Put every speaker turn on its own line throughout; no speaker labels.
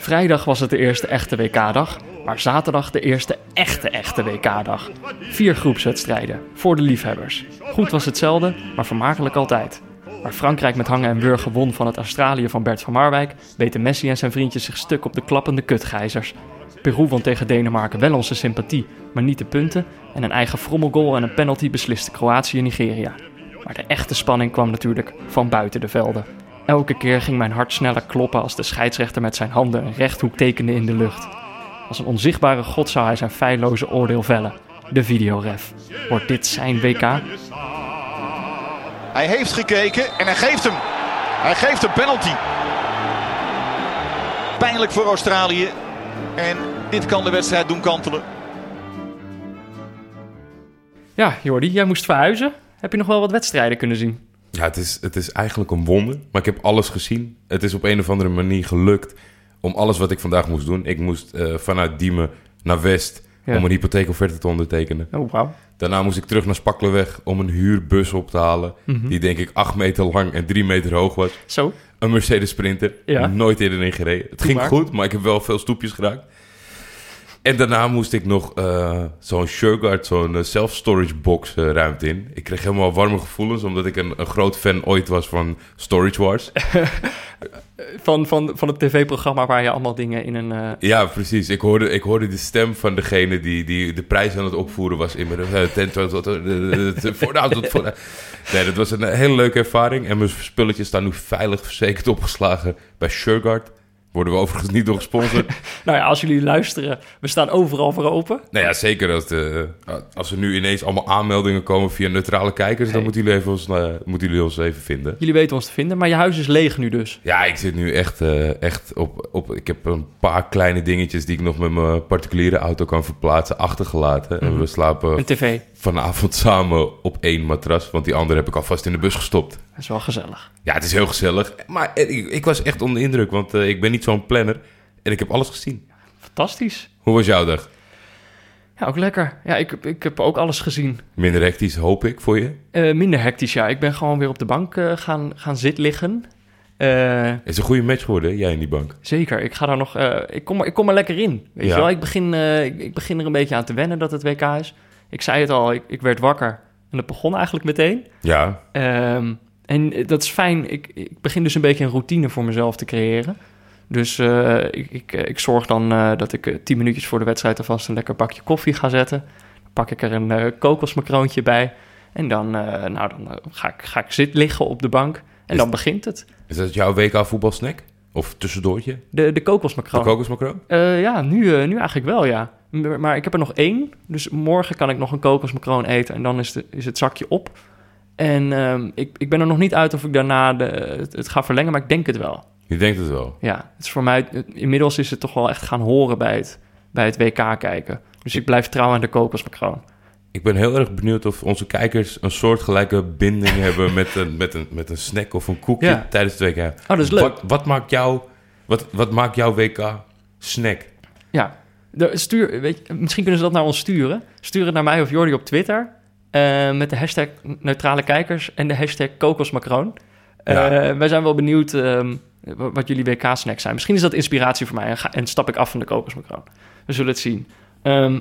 Vrijdag was het de eerste echte WK-dag, maar zaterdag de eerste echte echte WK-dag. Vier groepswedstrijden, voor de liefhebbers. Goed was hetzelfde, maar vermakelijk altijd. Waar Frankrijk met hangen en wurgen won van het Australië van Bert van Marwijk, weten Messi en zijn vriendjes zich stuk op de klappende kutgijzers. Peru won tegen Denemarken wel onze sympathie, maar niet de punten. En een eigen frommelgoal en een penalty besliste Kroatië-Nigeria. Maar de echte spanning kwam natuurlijk van buiten de velden. Elke keer ging mijn hart sneller kloppen als de scheidsrechter met zijn handen een rechthoek tekende in de lucht. Als een onzichtbare god zou hij zijn feilloze oordeel vellen. De videoref. Wordt dit zijn WK?
Hij heeft gekeken en hij geeft hem. Hij geeft een penalty. Pijnlijk voor Australië. En dit kan de wedstrijd doen kantelen.
Ja, Jordi, jij moest verhuizen. Heb je nog wel wat wedstrijden kunnen zien?
Ja, het is, het is eigenlijk een wonder. Maar ik heb alles gezien. Het is op een of andere manier gelukt om alles wat ik vandaag moest doen. Ik moest eh, vanuit Diemen naar West
Ja.
om een hypotheekofferte te ondertekenen.
Oh, wauw.
Daarna moest ik terug naar Spakkelweg om een huurbus op te halen.
Mhm.
Die denk ik acht meter lang en drie meter hoog was.
Zo.
Een Mercedes Sprinter.
Ja.
Nooit eerder in gereden. Het
Doe
ging
maar.
goed, maar ik heb wel veel stoepjes geraakt. En daarna moest ik nog eh, zo'n Sureguard, zo'n eh, self-storage box eh, ruimte in. Ik kreeg helemaal warme gevoelens, omdat ik een, een groot fan ooit was van Storage Wars.
Van, van, van het tv-programma waar je allemaal dingen in een...
Ja, precies. Ik hoorde, ik hoorde de stem van degene die, die de prijs aan het opvoeren was in mijn uh, tent. tot- tot- tot- tot- voor de auto, voor de- Nee, dat was een hele leuke ervaring. En mijn spulletjes staan nu veilig verzekerd opgeslagen bij Sureguard. Worden we overigens niet door gesponsord.
Nou ja, als jullie luisteren, we staan overal voor open.
nou ja, zeker. Als, de, als er nu ineens allemaal aanmeldingen komen via neutrale kijkers...
Hey.
dan moeten jullie, even ons, eh, moeten jullie ons even vinden.
Jullie weten ons te vinden, maar je huis is leeg nu dus.
Ja, ik zit nu echt, eh, echt op, op... Ik heb een paar kleine dingetjes die ik nog met mijn particuliere auto kan verplaatsen achtergelaten. En we slapen
Een tv.
Vanavond samen op één matras. Want die andere heb ik alvast in de bus gestopt.
Dat is wel gezellig.
Ja, het is heel gezellig. Maar eh, ik, ik was echt onder de indruk, want eh, ik ben niet zo'n planner. En ik heb alles gezien.
Fantastisch.
Hoe was jouw dag?
Ja, ook lekker. Ja, ik, ik heb ook alles gezien.
Minder hectisch, hoop ik, voor je.
Eh, minder hectisch, ja. Ik ben gewoon weer op de bank gaan, gaan zitten liggen.
Is een goede match geworden, hè, jij in die bank.
zeker, ik ga daar nog... ik, kom, er- ik kom er lekker in, weet
Ja.
je wel. Ik begin, ik, ik begin er een beetje aan te wennen dat het WK is. Ik zei het al, ik, ik werd wakker en dat begon eigenlijk meteen.
Ja,
Ehm, en dat is fijn. Ik, ik begin dus een beetje een routine voor mezelf te creëren. Dus eh, ik, ik, ik zorg dan eh, dat ik eh, tien minuutjes voor de wedstrijd alvast een lekker bakje koffie ga zetten. Dan pak ik er een eh kokosmacroontje bij. En dan, eh, nou, dan eh, ga, ik, ga ik zitten liggen op de bank. En
Is-
dan begint het.
is dat jouw WK voetbalsnack? Of tussendoortje?
De, de
De
kokosmacroon.
kokosmacroon?
Eh, ja, nu, eh, nu eigenlijk wel, ja. Maar ik heb er nog één. Dus morgen kan ik nog een kokosmacroon eten. En dan is, de, is het zakje op. En ehm, ik, ik ben er nog niet uit of ik daarna de, het, het ga verlengen. Maar ik denk het wel.
Je denkt het wel.
Ja, het is voor mij... het- Inmiddels is het toch wel echt gaan horen bij het, bij het WK kijken. Dus ik blijf trouw aan de kokosmacroon.
Ik ben heel erg benieuwd of onze kijkers een soortgelijke binding hebben met een, met, een, met een snack of een koekje
Ja.
tijdens het WK.
Oh, dat is leuk.
Wat, wat, maakt jou, wat, wat maakt jouw WK snack?
Ja, de, stuur, weet je, misschien kunnen ze dat naar ons sturen. Stuur het naar mij of Jordi op Twitter. eh, met de hashtag neutrale kijkers en de hashtag kokosmacroon.
Ja.
wij zijn wel benieuwd ehm, wa- wat jullie WK-snacks zijn. Misschien is dat inspiratie voor mij en, ga, en stap ik af van de kokosmacroon. We zullen het zien. Ehm,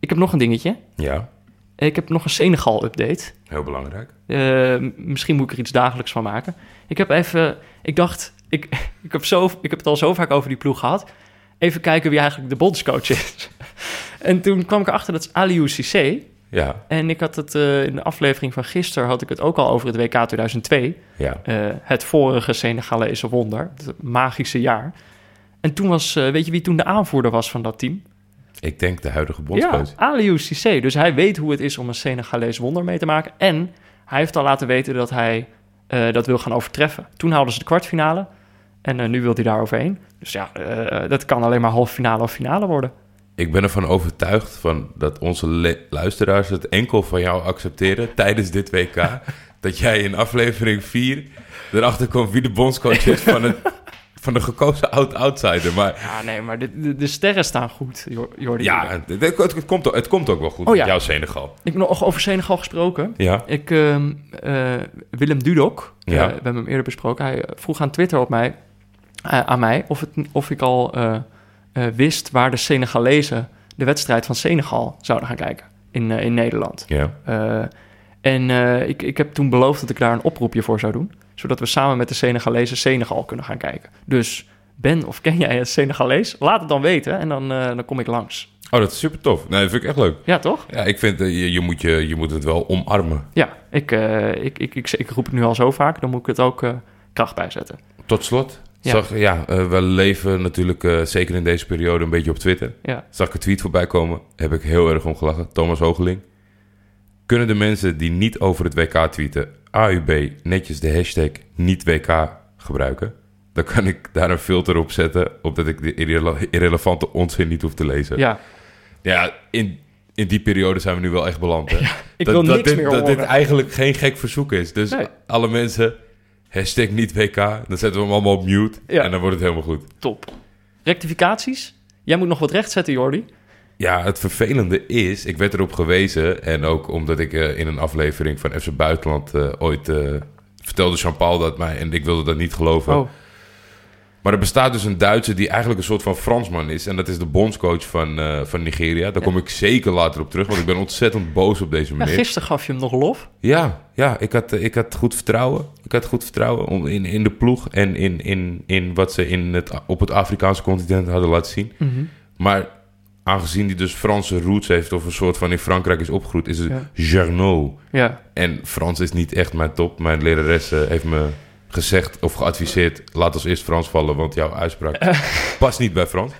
ik heb nog een dingetje.
Ja,
Ik heb nog een Senegal-update.
heel belangrijk.
Eh, misschien moet ik er iets dagelijks van maken. Ik heb even, ik dacht, ik, ik, heb zo, ik heb het al zo vaak over die ploeg gehad. Even kijken wie eigenlijk de bondscoach is. en toen kwam ik erachter dat is Aliou Cissé.
Ja,
En ik had het eh, in de aflevering van gisteren had ik het ook al over het WK 2002.
ja.
eh, het vorige Senegalese wonder, het magische jaar. En toen was, eh, weet je wie toen de aanvoerder was van dat team?
Ik denk de huidige
Ja,
bondscoach.
Aliou Cissé. Dus hij weet hoe het is om een Senegalees wonder mee te maken. En hij heeft al laten weten dat hij dat wil gaan overtreffen. Toen haalden ze de kwartfinale. En eh, nu wil hij daar overheen. Dus ja, eh, dat kan alleen maar halve finale of finale worden.
Ik ben ervan overtuigd van dat onze luisteraars het enkel van jou accepteren tijdens dit WK. dat jij in aflevering 4 erachter komt wie de bondscoach is van, het, van de gekozen oud-outsider. Maar
Ja, nee, maar de, de, de sterren staan goed, Jor- Jordi.
ja, het, het, het komt, ook- het komt ook wel goed
Oh
met
ja.
jouw Senegal.
Ik heb nog over Senegal gesproken.
Ja,
Ik, ehm, eh, Willem Dudok,
Ja.
we hebben hem eerder besproken. Hij vroeg aan Twitter op mij... eh, aan mij of, het, of ik al eh, eh, wist waar de Senegalezen de wedstrijd van Senegal zouden gaan kijken in, in Nederland.
Ja.
En ik, ik heb toen beloofd dat ik daar een oproepje voor zou doen, zodat we samen met de Senegalezen Senegal kunnen gaan kijken. Dus Ben of ken jij het Senegalees? Laat het dan weten en dan, dan kom ik langs.
Oh, dat is super tof. Nee, dat vind ik echt leuk.
Ja, toch?
Ja, ik vind, je, je, moet je, je moet het wel omarmen.
Ja, ik, ik, ik, ik, ik roep het nu al zo vaak, dan moet ik het ook eh, kracht bijzetten.
Tot slot,
Ja.
zag, ja, eh, we leven natuurlijk eh, zeker in deze periode een beetje op Twitter.
Ja.
Zag ik een tweet voorbij komen, heb ik heel erg om gelachen. Thomas Hogeling. Kunnen de mensen die niet over het WK tweeten, AUB, netjes de hashtag niet WK gebruiken? Dan kan ik daar een filter op zetten, opdat ik de irrele- irrelevante onzin niet hoef te lezen.
Ja,
Ja, in, in die periode zijn we nu wel echt beland. Hè?
ik
dat,
wil
dat
niks
dit,
meer
Dat dit
horen.
eigenlijk geen gek verzoek is. Dus
Nee.
alle mensen, hashtag niet WK, dan zetten we hem allemaal op mute
Ja.
en dan wordt het helemaal goed.
Top. Rectificaties? Jij moet nog wat rechtzetten, Jordi.
Ja, het vervelende is, ik werd erop gewezen en ook omdat ik eh, in een aflevering van FC Buitenland eh, ooit eh, vertelde Jean-Paul dat mij en ik wilde dat niet geloven.
Oh,
Maar er bestaat dus een Duitser die eigenlijk een soort van Fransman is. En dat is de bondscoach van, eh, van Nigeria. Daar kom ik zeker later op terug, want ik ben ontzettend boos op deze
ja,
meneer.
gisteren gaf je hem nog lof.
Ja, ja ik, had, eh, ik had goed vertrouwen. Ik had goed vertrouwen om- in, in de ploeg en in, in, in wat ze in het, op het Afrikaanse continent hadden laten zien. Maar aangezien hij dus Franse roots heeft of een soort van in Frankrijk is opgegroeid, is het
Ja. Ja,
En Frans is niet echt mijn top. Mijn lerares eh, heeft me gezegd of geadviseerd, laat ons eerst Frans vallen, want jouw uitspraak past niet bij Frans.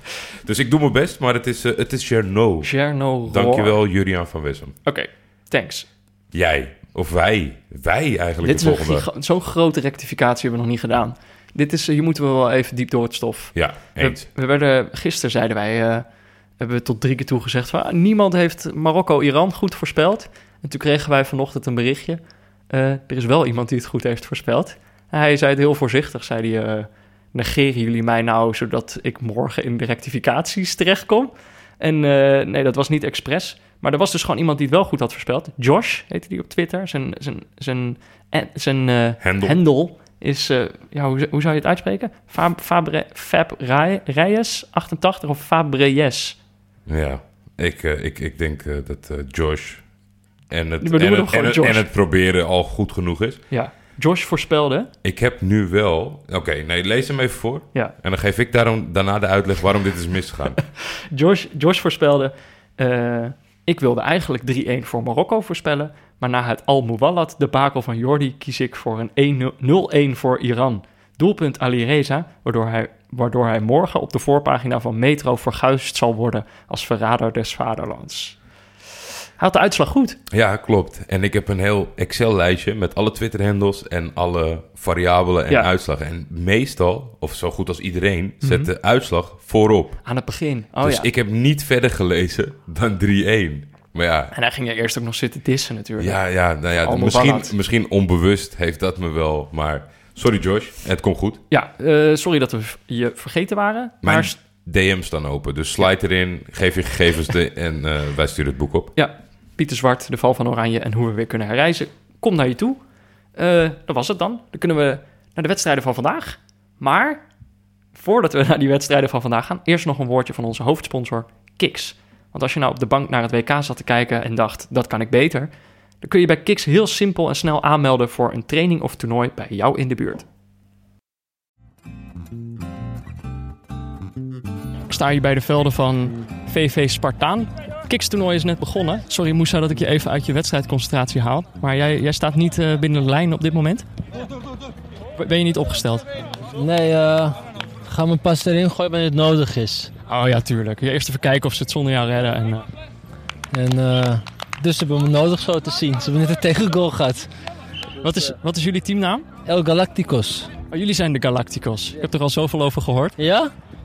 Dus ik doe mijn best, maar het is, eh, het is Jarno.
Cherno
Dankjewel, Juriaan van Wessem.
Oké, thanks.
Jij, of wij. Wij eigenlijk
Dit is zo'n grote rectificatie hebben we nog niet gedaan. Dit is, eh, hier moeten we wel even diep door het stof.
Ja, eens.
we werden, gisteren zeiden wij, eh, hebben we tot drie keer toe gezegd van, ah, niemand heeft Marokko-Iran goed voorspeld. En toen kregen wij vanochtend een berichtje. eh, er is wel iemand die het goed heeft voorspeld. Hij zei het heel voorzichtig, zei hij, eh, negeren jullie mij nou zodat ik morgen in de rectificaties terechtkom? En eh, nee, dat was niet expres. Maar er was dus gewoon iemand die het wel goed had voorspeld. Josh heette die op Twitter. Zijn, zijn, zijn, zijn eh,
Hendel.
hendel is, ja, hoe, hoe zou je het uitspreken? Fab, Fabre, Fab Rey- Reyes 88 of Fabreyes?
Ja, ik, ik, ik denk dat Josh en het, en, het, en het proberen al goed genoeg is.
Ja, Josh voorspelde.
Ik heb nu wel... Oké, nee, lees hem even voor.
Ja,
En dan geef ik daarom, daarna de uitleg waarom dit is misgegaan.
Josh, Josh voorspelde. eh, ik wilde eigenlijk 3-1 voor Marokko voorspellen. Maar na het Al Muwallat debakel van Jordi kies ik voor een 1-0 0-1 voor Iran. Doelpunt Ali Reza, waardoor hij, waardoor hij morgen op de voorpagina van Metro verguisd zal worden als verrader des vaderlands. Had de uitslag goed.
ja, klopt. En ik heb een heel Excel-lijstje met alle Twitter-handles en alle variabelen en
Ja.
uitslagen. En meestal, of zo goed als iedereen, zet de uitslag voorop.
Aan het begin. Oh
dus
ja.
ik heb niet verder gelezen dan 3-1. Maar ja,
En hij ging er eerst ook nog zitten dissen natuurlijk.
Ja, ja, nou ja misschien, misschien onbewust heeft dat me wel. Maar sorry Josh, het komt goed.
Ja, eh, sorry dat we je vergeten waren.
Mijn
Maar
DM's staan open. Dus slide erin, geef je gegevens de, en eh, wij sturen het boek op.
ja, Pieter Zwart, de val van Oranje en hoe we weer kunnen herreizen. Kom naar je toe. Eh, dat was het dan. Dan kunnen we naar de wedstrijden van vandaag. Maar voordat we naar die wedstrijden van vandaag gaan, eerst nog een woordje van onze hoofdsponsor Kiks. Want als je nou op de bank naar het WK zat te kijken en dacht, dat kan ik beter, dan kun je bij Kiks heel simpel en snel aanmelden voor een training of toernooi bij jou in de buurt. Ik sta hier bij de velden van VV Spartaan. Kiks-toernooi is net begonnen. Sorry Moussa dat ik je even uit je wedstrijdconcentratie haal. Maar jij, jij staat niet eh, binnen de lijn op dit moment. Ben je niet opgesteld?
Nee, eh ga me pas erin gooien wanneer het nodig is.
Oh ja, tuurlijk. Ja, eerst even kijken of ze het zonder jou redden. En, eh,
En dus ze hebben me nodig zo te zien. Ze hebben net een tegengoal gehad.
wat, is, wat is jullie teamnaam?
El Galacticos.
Oh, jullie zijn de Galacticos. Ik heb er al zoveel over gehoord.
Ja?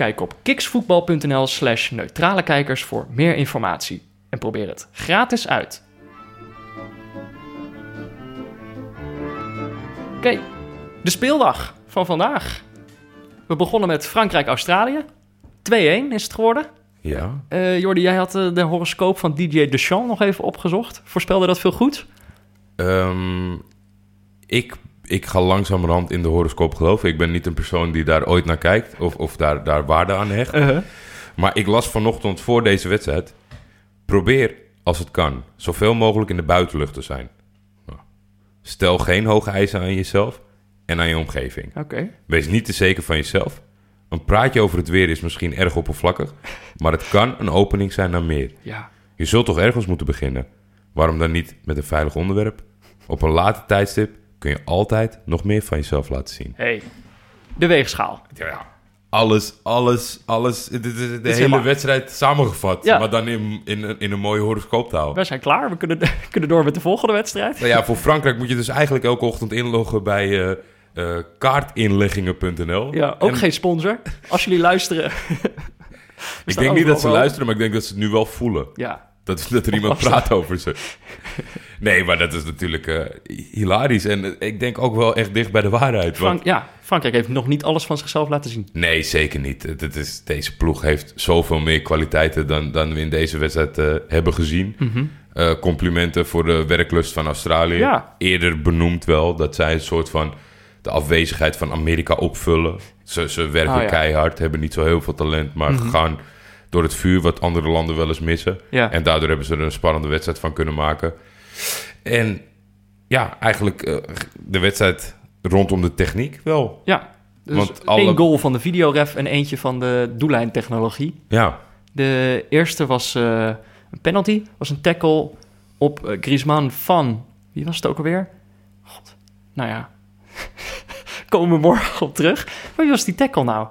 Kijk op kiksvoetbal.nl slash neutrale kijkers voor meer informatie. En probeer het gratis uit. Oké, de speeldag van vandaag. We begonnen met Frankrijk-Australië. 2-1 is het geworden.
Ja.
Eh Jordi, jij had eh, de horoscoop van DJ Deschamps nog even opgezocht. Voorspelde dat veel goed?
Ehm, ik, ik ga langzamerhand in de horoscoop geloven. Ik ben niet een persoon die daar ooit naar kijkt of, of daar, daar waarde aan hecht. Maar ik las vanochtend voor deze wedstrijd... probeer, als het kan, zoveel mogelijk in de buitenlucht te zijn. Nou, Stel geen hoge eisen aan jezelf en aan je omgeving.
Oké.
Wees niet te zeker van jezelf. Een praatje over het weer is misschien erg oppervlakkig... maar het kan een opening zijn naar meer.
Ja.
Je zult toch ergens moeten beginnen? Waarom dan niet met een veilig onderwerp? Op een later tijdstip kun je altijd nog meer van jezelf laten zien.
Hey, de weegschaal.
Ja, alles, alles, alles. De, de- de- hele
helemaal-
wedstrijd samengevat.
Ja.
Maar dan in, in, een- in een mooie horoscooptaal.
We zijn klaar. We kunnen, kunnen door met de volgende wedstrijd.
Nou ja, voor Frankrijk moet je dus eigenlijk elke ochtend inloggen bij eh, eh, kaartinleggingen.nl.
Ja, ook
En
geen sponsor. Als jullie luisteren.
Ik denk niet dat ze luisteren, maar ik denk dat ze het nu wel voelen.
Ja,
Dat, dat er iemand
dat?
praat over ze. Nee, maar dat is natuurlijk eh, hilarisch. En eh, ik denk ook wel echt dicht bij de waarheid. Want
Frank, ja, Frankrijk heeft nog niet alles van zichzelf laten zien.
Nee, zeker niet. Het is, deze ploeg heeft zoveel meer kwaliteiten dan, dan we in deze wedstrijd eh, hebben gezien. Eh, complimenten voor de werklust van Australië.
Ja.
Eerder benoemd wel dat zij een soort van de afwezigheid van Amerika opvullen. Ze, ze werken
Oh, ja.
keihard, hebben niet zo heel veel talent, maar gaan door het vuur wat andere landen wel eens missen.
Ja.
En daardoor hebben ze er een spannende wedstrijd van kunnen maken. En ja, eigenlijk eh, de wedstrijd rondom de techniek wel.
Ja, dus
Want alle-
één goal van de videoref en eentje van de doellijntechnologie.
Ja,
De eerste was eh, een penalty, was een tackle op eh, Griezmann van... Wie was het ook alweer? God, nou ja. Komen we morgen op terug. Maar wie was die tackle nou?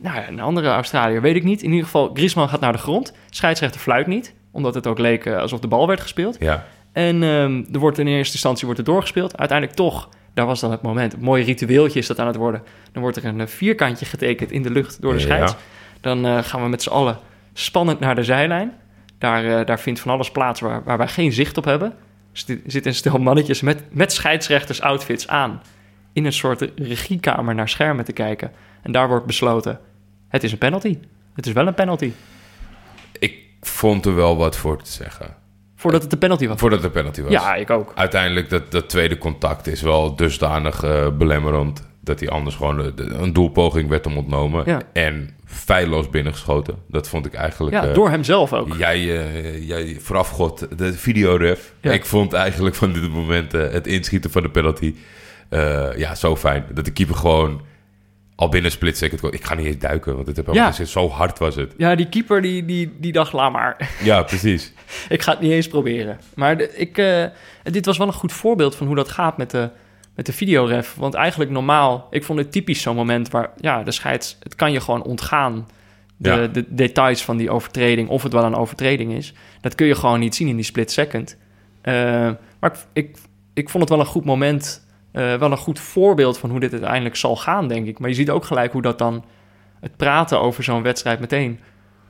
Nou ja, een andere Australiër, weet ik niet. In ieder geval, Griezmann gaat naar de grond. Scheidsrechter fluit niet, omdat het ook leek eh, alsof de bal werd gespeeld.
ja.
En ehm, er wordt in eerste instantie wordt er doorgespeeld. Uiteindelijk toch, daar was dan het moment. Een mooi ritueeltje is dat aan het worden. Dan wordt er een eh, vierkantje getekend in de lucht door de
Ja.
scheids. Dan eh, gaan we met z'n allen spannend naar de zijlijn. Daar, daar vindt van alles plaats waar, waar wij geen zicht op hebben. Er zit een stel mannetjes met, met scheidsrechters outfits aan... in een soort regiekamer naar schermen te kijken. En daar wordt besloten, het is een penalty. Het is wel een penalty.
Ik vond er wel wat voor te zeggen.
Voordat het een penalty was.
Voordat het een penalty was.
Ja, ik ook.
Uiteindelijk, dat, dat tweede contact is wel dusdanig eh, belemmerend... dat hij anders gewoon de- de- een doelpoging werd hem ontnomen.
Ja.
En feilloos binnengeschoten. Dat vond ik eigenlijk...
Ja,
eh,
door hemzelf ook.
Jij, eh, jij voorafgod de videoref.
Ja.
Ik vond eigenlijk van dit moment het inschieten van de penalty... ja, zo fijn. Dat de keeper gewoon al binnen split second... Ik ga niet eens duiken, want het heb helemaal
Ja.
geen zin. Zo hard was het.
Ja, die keeper die, die, die dacht, laat maar.
Ja, precies.
ik ga het niet eens proberen. Maar de- ik, eh, dit was wel een goed voorbeeld van hoe dat gaat met de, met de videoref. Want eigenlijk normaal, ik vond het typisch zo'n moment waar ja, de scheids... Het kan je gewoon ontgaan, de,
Ja.
de details van die overtreding... of het wel een overtreding is. Dat kun je gewoon niet zien in die split second. Eh, maar ik, ik, ik vond het wel een goed moment... eh, wel een goed voorbeeld van hoe dit uiteindelijk zal gaan, denk ik. Maar je ziet ook gelijk hoe dat dan... het praten over zo'n wedstrijd meteen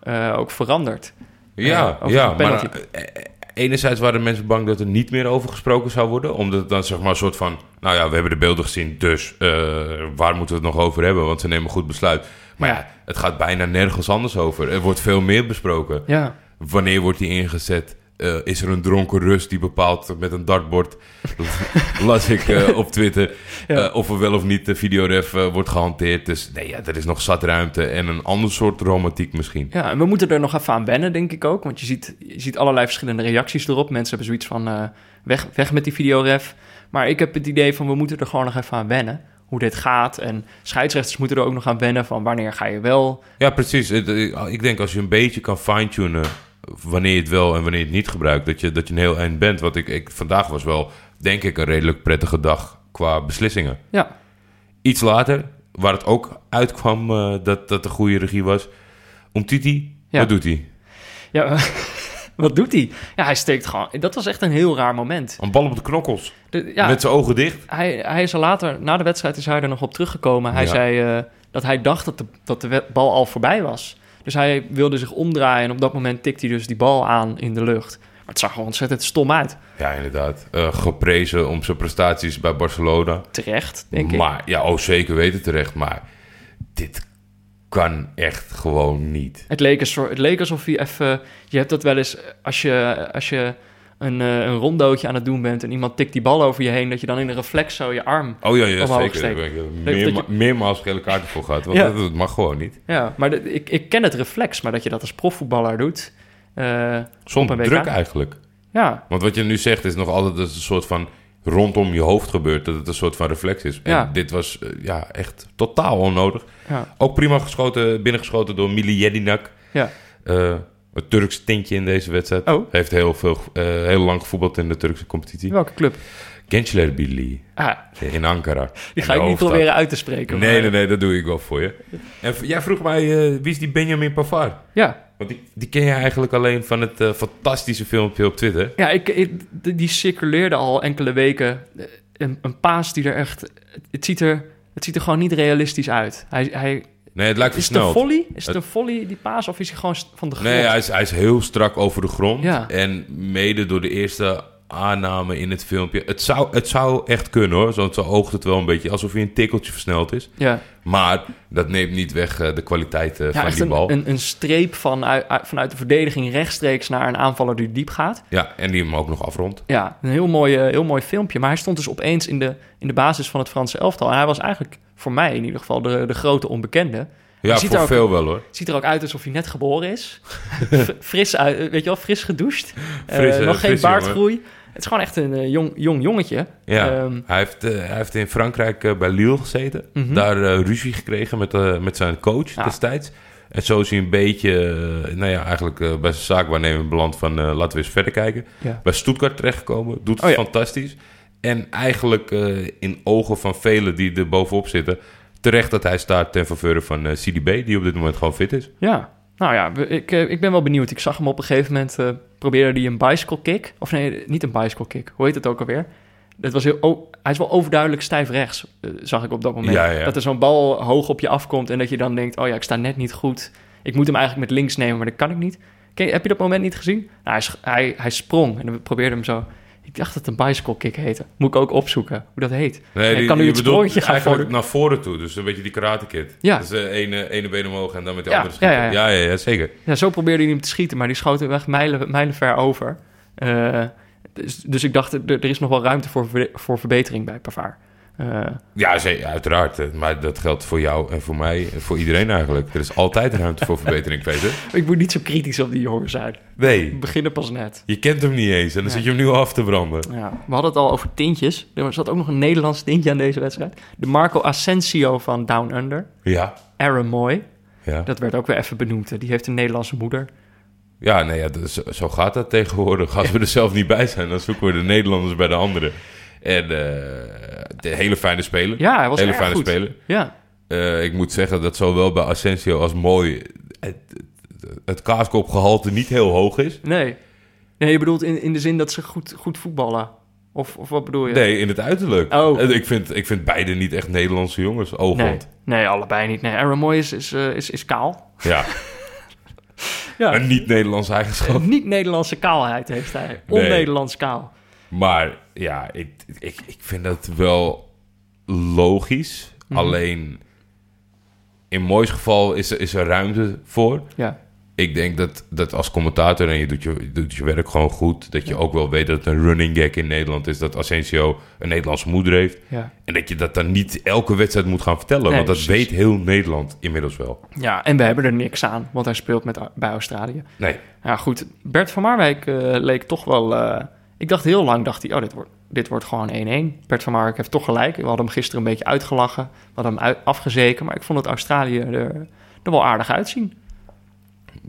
eh, ook verandert.
Ja,
over
ja
penalty.
maar eh, eh, enerzijds waren mensen bang dat er niet meer over gesproken zou worden. Omdat het dan zeg maar een soort van... Nou ja, we hebben de beelden gezien, dus eh, waar moeten we het nog over hebben? Want ze nemen een goed besluit. Maar ja, het gaat bijna nergens anders over. Er wordt veel meer besproken.
Ja,
Wanneer wordt die ingezet? Eh, is er een dronken rust die bepaalt met een dartbord? las ik eh, op Twitter.
Ja.
eh, of er wel of niet de videoref wordt gehanteerd. Dus nee, ja, er is nog zat ruimte. En een ander soort romantiek misschien.
Ja, en we moeten er nog even aan wennen, denk ik ook. Want je ziet, je ziet allerlei verschillende reacties erop. Mensen hebben zoiets van, weg, weg met die videoref. Maar ik heb het idee van, we moeten er gewoon nog even aan wennen. Hoe dit gaat. En scheidsrechters moeten er ook nog aan wennen van, wanneer ga je wel...
Ja, precies. Ik denk als je een beetje kan fine-tunen wanneer je het wel en wanneer je het niet gebruikt, dat je, dat je een heel eind bent. Want ik, ik, vandaag was wel, denk ik, een redelijk prettige dag qua beslissingen.
Ja,
Iets later, waar het ook uitkwam eh, dat dat de goede regie was, om Titi,
Ja.
wat doet hij?
ja Wat doet hij? Ja, hij steekt gewoon... Dat was echt een heel raar moment.
Een bal op de knokkels.
De- ja,
Met zijn ogen dicht.
hij, hij is er later, na de wedstrijd is hij er nog op teruggekomen. Hij
Ja.
zei eh, dat hij dacht dat de, dat de bal al voorbij was. Dus hij wilde zich omdraaien en op dat moment tikte hij dus die bal aan in de lucht. Maar het zag er ontzettend stom uit.
Ja, inderdaad. Eh, geprezen om zijn prestaties bij Barcelona.
Terecht, denk ik.
maar, ja, oh, zeker weten terecht. Maar dit kan echt gewoon niet.
Het leek, een soort, het leek alsof hij even... Je hebt dat wel eens als je, als je een, eh, een rondootje aan het doen bent... en iemand tikt die bal over je heen... dat je dan in een reflex zo je arm...
Oh ja, ja
Omhoog
zeker.
steken.
Daar heb ik
Dat-
meerma-
dat je-
meermaals gele kaarten voor gehad. Want
Ja.
dat, dat mag gewoon niet.
Ja, maar de- ik, ik ken het reflex, maar dat je dat als profvoetballer doet... eh, op
Zonder druk eigenlijk.
Ja,
Want wat je nu zegt is nog altijd dat het een soort van rondom je hoofd gebeurt. Dat het een soort van reflex is. En
Ja.
dit was eh, ja, echt totaal onnodig.
ja,
Ook prima geschoten, binnengeschoten door Mili Jedinak.
ja.
Eh, een Turks tintje in deze wedstrijd.
Oh.
Heeft heel, veel, eh, heel lang gevoetbald in de Turkse competitie.
Welke club?
Gençler Birliği
Ah,
in Ankara.
die ga ik niet proberen uit te spreken.
Nee,
maar-
nee, nee, dat doe ik wel voor je. En jij vroeg mij, eh, wie is die Benjamin Pavard?
Ja,
Want die, die ken je eigenlijk alleen van het eh, fantastische filmpje op Twitter.
ja ik, ik- die circuleerde al enkele weken. Een, een paas die er echt... Het ziet er, het ziet er gewoon niet realistisch uit. Hij, hij,
Nee, het lijkt
is het een
versneld.
volley? Is het een volley, die paas? Of is hij gewoon van de grond?
Nee, hij is, hij is heel strak over de grond.
Ja.
En mede door de eerste aanname in het filmpje. Het zou, het zou echt kunnen hoor. Zo, zo oogt het wel een beetje alsof hij een tikkeltje versneld is.
Ja,
Maar dat neemt niet weg eh, de kwaliteit eh,
ja
van die bal.
een, een, een streep van, uit, uit- vanuit de verdediging rechtstreeks naar een aanvaller die diep gaat.
Ja, en die hem ook nog afrondt.
Ja, een heel mooi, eh, heel mooi filmpje. Maar hij stond dus opeens in de, in de basis van het Franse elftal. En hij was eigenlijk voor mij in ieder geval de, de grote onbekende.
Ja,
ziet
voor
er ook-
veel wel hoor.
Ziet er ook uit alsof hij net geboren is. Fris uit, weet je wel, fris gedoucht. Eh,
Fris, eh,
nog geen
jongen.
baardgroei. Het is gewoon echt een eh, jong, jong jongetje.
Ja,
Ehm,
hij, heeft, hij heeft in Frankrijk bij Lille gezeten.
Mhm.
Daar ruzie gekregen met, met zijn coach
Ja.
destijds. En zo is hij een beetje, nou ja, eigenlijk bij zijn zaakwaarnemer beland van... laten we eens verder kijken.
ja.
Bij Stuttgart terechtgekomen, doet het
Oh ja.
fantastisch. En eigenlijk eh, in ogen van velen die er bovenop zitten... terecht dat hij staat ten faveur van eh, CDB... die op dit moment gewoon fit is.
ja, nou ja, ik, eh, ik ben wel benieuwd. Ik zag hem op een gegeven moment, eh probeerde hij een bicycle kick. Of nee, niet een bicycle kick. Hoe heet het ook alweer? Dat was heel, oh, hij is wel overduidelijk stijf rechts, zag ik op dat moment.
Ja, ja.
Dat er zo'n bal hoog op je afkomt en dat je dan denkt... oh ja, ik sta net niet goed. Ik moet hem eigenlijk met links nemen, maar dat kan ik niet. Ken heb je dat moment niet gezien? Nou, hij, hij, hij sprong en we probeerden hem zo... Ik dacht dat het een bicycle kick heette. Moet ik ook opzoeken hoe dat heet.
Nee,
ik kan nu
je
het gaan voordoen.
naar voren toe. Dus een beetje die karate kid.
Ja.
Dus eh, ene, ene been omhoog en dan met de
Ja,
andere schieten.
ja,
Ja,
ja,
zeker.
Ja, zo probeerde hij hem te schieten, maar die schoot hem echt mijlen, mijlenver over. Eh, dus, dus ik dacht, er, er is nog wel ruimte voor, ver- voor verbetering bij Pavard. Eh,
Ja, uiteraard. eh, Maar dat geldt voor jou en voor mij en voor iedereen eigenlijk. Er is altijd ruimte voor verbetering, Peter.
ik moet niet zo kritisch op die jongen zijn.
Nee,
We beginnen pas net.
je kent hem niet eens en dan zit je hem nu al af te branden.
Ja, we hadden het al over tintjes. Er zat ook nog een Nederlands tintje aan deze wedstrijd. De Marco Asensio van Down Under.
Ja,
Aaron Moy.
ja.
Dat werd ook weer even benoemd. Die heeft een Nederlandse moeder.
Ja, nee, ja, zo gaat dat tegenwoordig. Als we er zelf niet bij zijn, dan zoeken we de Nederlanders bij de anderen. En eh, de hele fijne speler.
Ja, hij was
hele
erg
fijne
goed.
speler.
Ja,
Eh, ik moet zeggen dat zowel bij Asensio als Mooi het, het, kaaskopgehalte niet heel hoog is.
nee. Nee, je bedoelt in, in de zin dat ze goed, goed voetballen. Of, of wat bedoel je?
Nee, in het uiterlijk.
Oh.
Eh, Ik, vind, ik vind beide niet echt Nederlandse jongens.
nee,
Oogland.
nee, allebei niet. Nee, Aaron Moy is, is, is, is kaal.
Ja,
Ja.
een niet-Nederlands eigenschap.
Een niet-Nederlandse kaalheid heeft hij. On-Nederlands kaal.
Maar ja, ik, ik, ik vind dat wel logisch.
Mhm.
Alleen in moois geval is, er- is er ruimte voor.
Ja.
Ik denk dat, dat als commentator en je doet je, je doet je werk gewoon goed, dat je ook wel weet dat het een running gag in Nederland is dat Asensio een Nederlandse moeder heeft.
Ja.
En dat je dat dan niet elke wedstrijd moet gaan vertellen,
Nee,
want dat
precies.
weet heel Nederland inmiddels wel.
ja, en we hebben er niks aan, want hij speelt met, bij Australië.
Nee,
Ja, goed. Bert van Marwijk eh, leek toch wel... eh, ik dacht heel lang, dacht hij, oh, dit wordt, dit wordt gewoon 1-1. Bert van Marwijk heeft toch gelijk. We hadden hem gisteren een beetje uitgelachen. We hadden hem uit, afgezeken. Maar ik vond het Australië er, er wel aardig uitzien.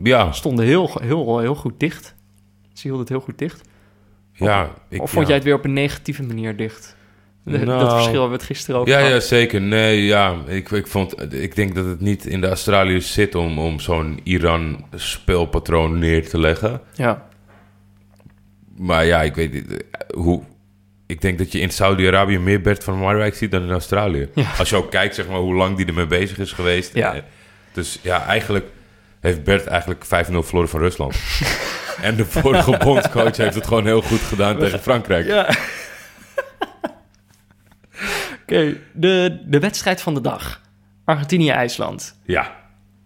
ja,
Stonden heel, heel, heel goed dicht. Ze hielden het heel goed dicht.
ja. Ik,
of vond
ja.
jij het weer op een negatieve manier dicht? De-
Nou.
dat verschil hebben we het gisteren ook
Ja,
gehad.
ja, zeker. Nee, ja. Ik, ik, vond, ik denk dat het niet in de Australiërs zit om, om zo'n Iran-speelpatroon neer te leggen.
Ja.
Maar ja, ik weet niet eh, hoe... Ik denk dat je in Saudi-Arabië meer Bert van Marwijk ziet dan in Australië.
Ja.
Als je ook kijkt zeg maar, hoe lang die ermee bezig is geweest.
Ja.
Eh, Dus ja, eigenlijk heeft Bert eigenlijk 5-0 verloren van Rusland. en de vorige bondscoach heeft het gewoon heel goed gedaan tegen Frankrijk.
Ja. Oké, de, de wedstrijd van de dag. Argentinië-IJsland.
Ja.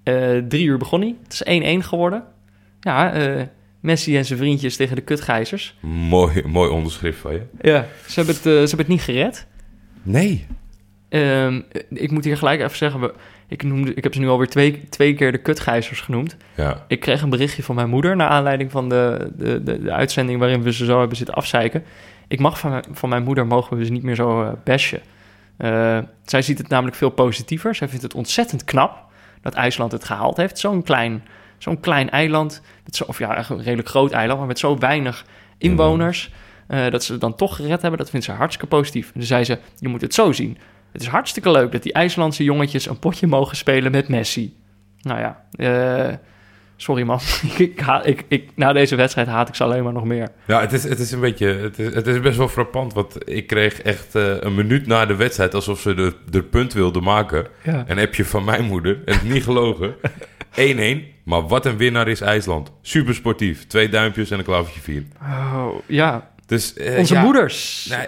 Eh, drie uur begon hij. Het is 1-1 geworden. Ja, eh, Messi en zijn vriendjes tegen de kutgijzers.
Mooi, mooi onderschrift van je.
Ja. Ze hebben het, eh, ze hebben het niet gered.
Nee.
Ehm, ik moet hier gelijk even zeggen... Ik, noemde, ik heb ze nu alweer twee, twee keer de kutgijzers genoemd.
Ja.
Ik kreeg een berichtje van mijn moeder... naar aanleiding van de, de, de, de uitzending... waarin we ze zo hebben zitten afzeiken. Ik mag van, mijn- van mijn moeder... mogen we ze niet meer zo bashen. Eh, zij ziet het namelijk veel positiever. Zij vindt het ontzettend knap... dat IJsland het gehaald heeft. Zo'n klein, zo'n klein eiland... Met zo, of ja, eigenlijk een redelijk groot eiland... maar met zo weinig inwoners... eh, dat ze het dan toch gered hebben... dat vindt ze hartstikke positief. En toen zei ze... je moet het zo zien... Het is hartstikke leuk dat die IJslandse jongetjes een potje mogen spelen met Messi. Nou ja, eh, sorry man. ik, ik, ik, na deze wedstrijd haat ik ze alleen maar nog meer.
Ja, het is, het is een beetje... Het is, het is best wel frappant, want ik kreeg echt eh, een minuut na de wedstrijd... alsof ze de, de punt wilden maken.
Ja.
Een appje van mijn moeder, en het niet gelogen. 1-1, maar wat een winnaar is IJsland. Super sportief. Twee duimpjes en een klavertje vier.
Oh, ja,
Dus, eh,
onze
ja,
moeders.
nou,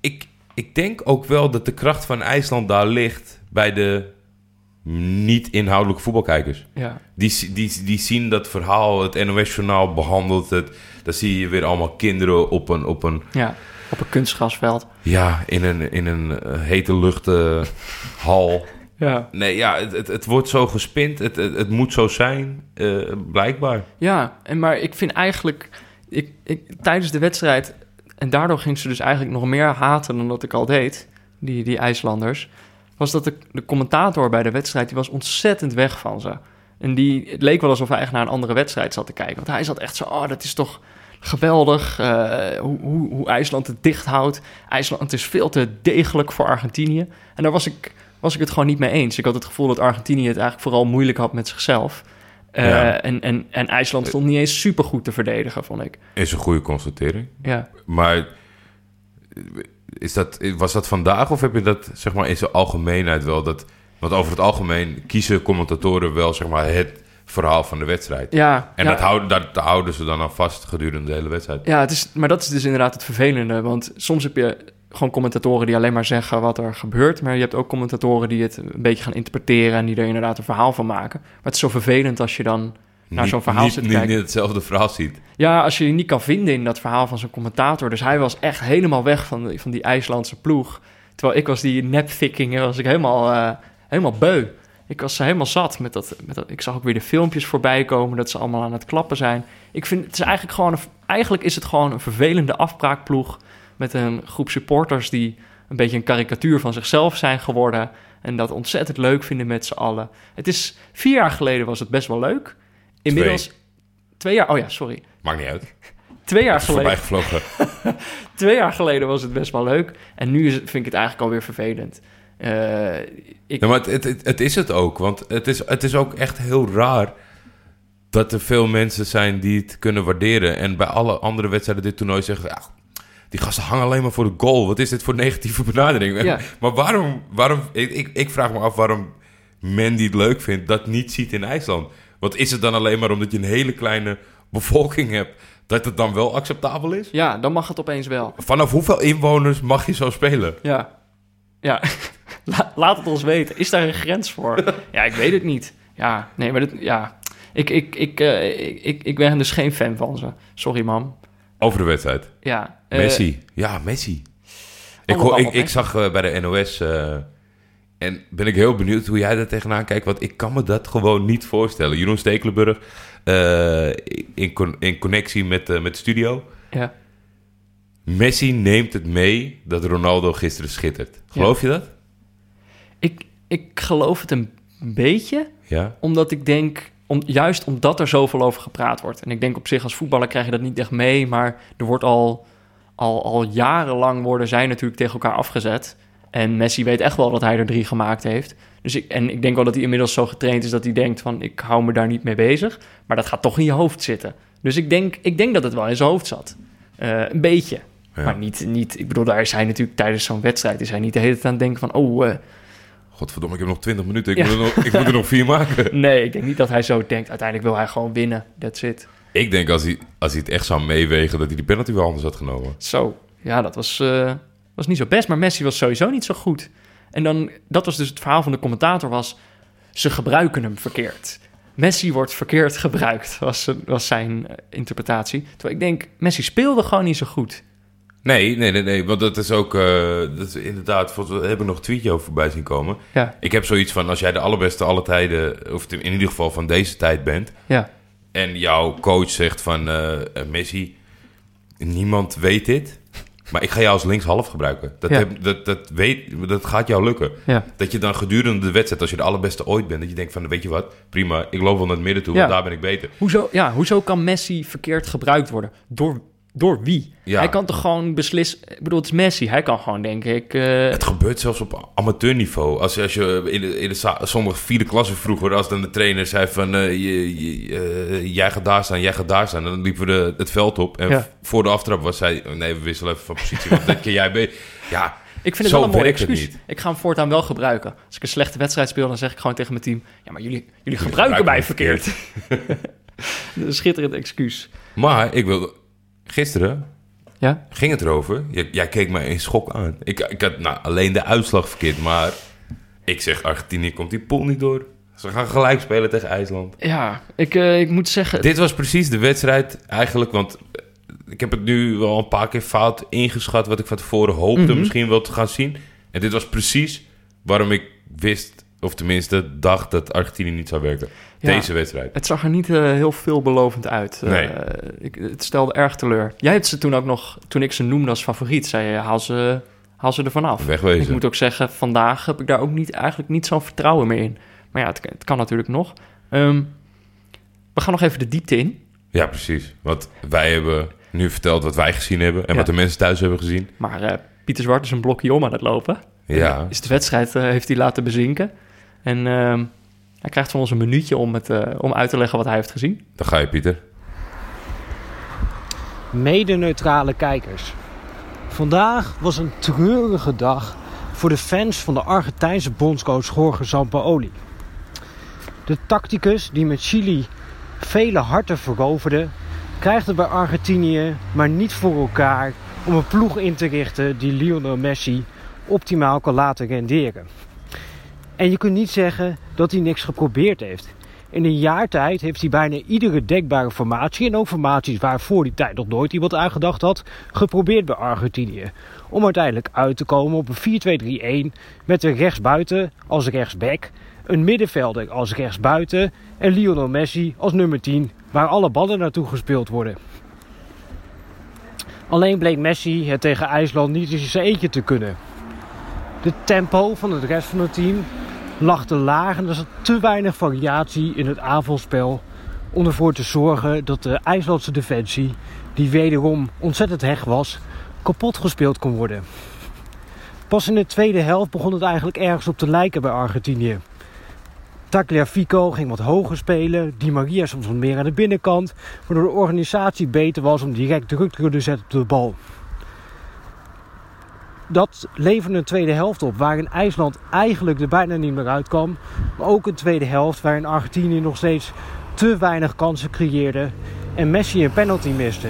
ik, ik denk ook wel dat de kracht van IJsland daar ligt... bij de niet-inhoudelijke voetbalkijkers.
Ja,
Die, die, die zien dat verhaal, het NOS-journaal behandelt het. Dan zie je weer allemaal kinderen op een, op een
ja, op een kunstgrasveld.
ja, in een, in een eh, hete luchthal.
Ja.
Nee, ja, het, het, het wordt zo gespind. Het, het, het moet zo zijn, eh, blijkbaar.
Ja, en maar ik vind eigenlijk... Ik, ik, tijdens de wedstrijd... En daardoor ging ze dus eigenlijk nog meer haten dan dat ik al deed. Die, die IJslanders. Was dat de, de commentator bij de wedstrijd... Die was ontzettend weg van ze. En die, het leek wel alsof hij echt naar een andere wedstrijd zat te kijken. Want hij zat echt zo... Oh, dat is toch geweldig. eh, hoe, hoe, hoe IJsland het dicht houdt. IJsland is veel te degelijk voor Argentinië. En daar was ik, was ik het gewoon niet mee eens. Ik had het gevoel dat Argentinië het eigenlijk vooral moeilijk had met zichzelf. Eh,
Ja.
en, en, en IJsland stond niet eens super goed te verdedigen, vond ik.
Is een goede constatering.
Ja.
Maar is dat, was dat vandaag of heb je dat zeg maar, in zijn algemeenheid wel? Dat, want over het algemeen kiezen commentatoren wel zeg maar, het verhaal van de wedstrijd.
Ja,
En
ja,
dat, houden, dat houden ze dan aan vast gedurende de hele wedstrijd.
ja het is, maar dat is dus inderdaad het vervelende. Want soms heb je gewoon commentatoren die alleen maar zeggen wat er gebeurt. Maar je hebt ook commentatoren die het een beetje gaan interpreteren... en die er inderdaad een verhaal van maken. Maar het is zo vervelend als je dan naar zo'n verhaal
niet,
zit te
niet,
kijken.
niet hetzelfde verhaal ziet.
Ja, als je je niet kan vinden in dat verhaal van zo'n commentator. Dus hij was echt helemaal weg van, die- van die IJslandse ploeg. Terwijl ik was die nep-viking, was ik helemaal, eh, helemaal beu. Ik was helemaal zat met dat, met dat. Ik zag ook weer de filmpjes voorbij komen dat ze allemaal aan het klappen zijn. Ik vind het is eigenlijk gewoon een, eigenlijk is het gewoon een vervelende afbraakploeg met een groep supporters die een beetje een karikatuur van zichzelf zijn geworden en dat ontzettend leuk vinden met z'n allen. Het is vier jaar geleden was het best wel leuk. Inmiddels twee jaar. Oh ja, sorry.
Maakt niet uit.
Twee jaar geleden. Twee jaar geleden was het best wel leuk. En nu is het, vind ik het eigenlijk alweer vervelend. Eh, ik,
Ja, maar het, het, het, het is het ook. Want het is, het is ook echt heel raar dat er veel mensen zijn die het kunnen waarderen. En bij alle andere wedstrijden dit toernooi zeggen... Ja, die gasten hangen alleen maar voor de goal. Wat is dit voor negatieve benadering?
Ja.
Maar waarom... waarom ik, ik, ik vraag me af waarom men die het leuk vindt... dat niet ziet in IJsland. Want is het dan alleen maar omdat je een hele kleine bevolking hebt... dat het dan wel acceptabel is?
ja, dan mag het opeens wel.
Vanaf hoeveel inwoners mag je zo spelen?
Ja. Ja. La- laat het ons weten. Is daar een grens voor? ja, ik weet het niet. Ja, nee, maar dat, ja. Ik, ik, ik, eh, ik, ik, ik ben dus geen fan van ze. Sorry, mam.
Over de wedstrijd.
Ja. eh,
Messi. Ja, Messi. Ik, hoor, ik, ik zag eh, bij de NOS... eh, en ben ik heel benieuwd hoe jij daar tegenaan kijkt. Want ik kan me dat gewoon niet voorstellen. Jeroen Stekelenburg in, con- in connectie met, met de studio.
ja.
Messi neemt het mee dat Ronaldo gisteren schittert. Geloof je dat?
Ik, ik geloof het een beetje.
Ja.
Omdat ik denk, om, juist omdat er zoveel over gepraat wordt. En ik denk op zich als voetballer krijg je dat niet echt mee. Maar er wordt al, al, al jarenlang worden zij natuurlijk tegen elkaar afgezet. En Messi weet echt wel dat hij er drie gemaakt heeft. Dus ik, en ik denk wel dat hij inmiddels zo getraind is dat hij denkt van... ik hou me daar niet mee bezig. Maar dat gaat toch in je hoofd zitten. Dus ik denk, ik denk dat het wel in zijn hoofd zat. Eh, een beetje.
Ja.
Maar niet, niet, ik bedoel, daar is hij natuurlijk tijdens zo'n wedstrijd... is hij niet de hele tijd aan het denken van... oh, eh,
Godverdomme, ik heb nog 20 minuten. Ik,
Ja.
moet, er nog, ik moet er nog vier maken.
nee, ik denk niet dat hij zo denkt. Uiteindelijk wil hij gewoon winnen. That's it.
Ik denk als hij, als hij het echt zou meewegen, dat hij die penalty wel anders had genomen.
Zo, ja, dat was, eh, was niet zo best. Maar Messi was sowieso niet zo goed. En dan, dat was dus het verhaal van de commentator was... ze gebruiken hem verkeerd. Messi wordt verkeerd gebruikt, was, was zijn eh, interpretatie. Terwijl ik denk, Messi speelde gewoon niet zo goed.
Nee, nee, nee, nee. Want dat is ook, eh, dat is inderdaad, volgens mij heb ik nog een tweetje over voorbij zien komen.
Ja,
Ik heb zoiets van, als jij de allerbeste alle tijden, of in ieder geval van deze tijd bent,
ja,
en jouw coach zegt van, eh, eh, Messi, niemand weet dit, maar ik ga jou als linkshalf gebruiken. Dat,
Ja.
heb, dat, dat, weet, dat gaat jou lukken.
ja.
Dat je dan gedurende de wedstrijd, als je de allerbeste ooit bent, dat je denkt van, weet je wat, prima, ik loop wel naar het midden toe,
Ja.
want daar ben ik beter.
Hoezo, ja, hoezo kan Messi verkeerd gebruikt worden? Door, door wie?
Ja.
Hij kan toch gewoon beslissen... Ik bedoel, het is Messi. Hij kan gewoon, denk ik... eh,
Het gebeurt zelfs op amateurniveau. Als, als je in de, in de sommige vierde klasse vroeger, als dan de trainer zei van eh, je, je, eh, jij gaat daar staan, jij gaat daar staan, dan liepen we de, het veld op. En
Ja.
voor de aftrap was hij, oh, nee, we wisselen even van positie, want dat kan jij be- Ja,
Ik vind het wel een mooi excuus. Ik ga hem voortaan wel gebruiken. Als ik een slechte wedstrijd speel, dan zeg ik gewoon tegen mijn team... Ja, maar jullie, jullie gebruiken
gebruiken
mij verkeerd. een schitterend excuus.
maar ik wilde... Gisteren
Ja?
ging het erover. Jij, jij keek mij in schok aan. Ik, ik had nou, alleen de uitslag verkeerd, maar ik zeg Argentinië komt die pool niet door. Ze gaan gelijk spelen tegen IJsland.
Ja, ik, eh, ik moet zeggen...
Dit was precies de wedstrijd eigenlijk, want eh, ik heb het nu wel een paar keer fout ingeschat wat ik van tevoren hoopte
Mhm.
misschien wel te gaan zien. En dit was precies waarom ik wist, of tenminste dacht dat Argentinië niet zou werken.
Ja.
Deze wedstrijd.
Het zag er niet eh, heel veelbelovend uit. Eh,
Nee.
ik, het stelde erg teleur. Jij hebt ze toen ook nog, toen ik ze noemde als favoriet, zei je, haal ze, haal ze er vanaf. Ik
Wegwezen.
moet ook zeggen, vandaag heb ik daar ook niet, eigenlijk niet zo'n vertrouwen meer in. Maar ja, het, het kan natuurlijk nog. Ehm, we gaan nog even de diepte in.
Ja, precies. Want wij hebben nu verteld wat wij gezien hebben en
Ja.
wat de mensen thuis hebben gezien.
Maar eh, Pieter Zwart is een blokje om aan het lopen.
Ja,
Is de wedstrijd heeft hij laten bezinken. En ehm, hij krijgt van ons een minuutje om, het, eh, om uit te leggen wat hij heeft gezien.
dan ga je Pieter.
Mede-neutrale kijkers. Vandaag was een treurige dag voor de fans van de Argentijnse bondscoach Jorge Sampaoli. De tacticus die met Chili vele harten veroverde, krijgt het bij Argentinië maar niet voor elkaar om een ploeg in te richten die Lionel Messi optimaal kan laten renderen. En je kunt niet zeggen dat hij niks geprobeerd heeft. In een jaar tijd heeft hij bijna iedere dekbare formatie, en ook formaties waar voor die tijd nog nooit iemand aan gedacht had, geprobeerd bij Argentinië. Om uiteindelijk uit te komen op een 4-2-3-1 met een rechtsbuiten als rechtsback, een middenvelder als rechtsbuiten en Lionel Messi als nummer 10, waar alle ballen naartoe gespeeld worden. Alleen bleek Messi het tegen IJsland niet in zijn eentje te kunnen. De tempo van het rest van het team lag te laag en er zat te weinig variatie in het aanvalspel om ervoor te zorgen dat de IJslandse defensie, die wederom ontzettend hecht was, kapot gespeeld kon worden. Pas in de tweede helft begon het eigenlijk ergens op te lijken bij Argentinië. Tagliafico ging wat hoger spelen, Di Maria soms wat meer aan de binnenkant, waardoor de organisatie beter was om direct druk te kunnen zetten op de bal. Dat leverde een tweede helft op waarin IJsland eigenlijk er bijna niet meer uitkwam. Maar ook een tweede helft waarin Argentinië nog steeds te weinig kansen creëerde en Messi een penalty miste.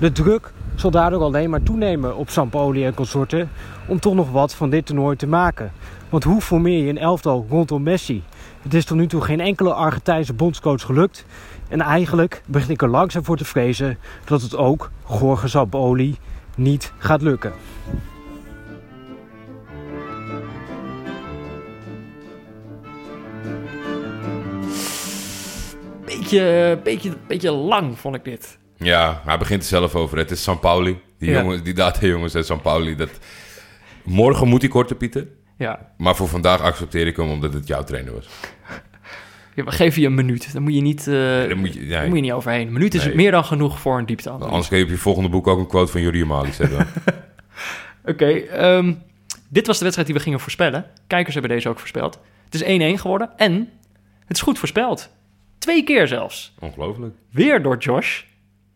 De druk zal daardoor alleen maar toenemen op Sampoli en consorten om toch nog wat van dit toernooi te maken. Want hoe formeer je een elftal rondom Messi? Het is tot nu toe geen enkele Argentijnse bondscoach gelukt. En eigenlijk begin ik er langzaam voor te vrezen dat het ook Jorge Sampoli niet gaat lukken.
Beetje, beetje, beetje lang vond ik dit.
Ja, hij begint er zelf over. Het is San Pauli. Die,
Ja.
jongen, die data-jongens uit San Pauli. Dat... Morgen moet hij korter, Pieter.
Ja,
Maar voor vandaag accepteer ik hem omdat het jouw trainer was.
Geven je een minuut. Dan moet je niet, eh,
Dan moet je,
moet je niet overheen. Een minuut is meer dan genoeg voor een diepteanalyse.
Anders kun je op je volgende boek ook een quote van Juri Amali zetten.
Oké, ehm, dit was de wedstrijd die we gingen voorspellen. Kijkers hebben deze ook voorspeld. Het is 1-1 geworden en het is goed voorspeld. Twee keer zelfs.
Ongelooflijk.
Weer door Josh.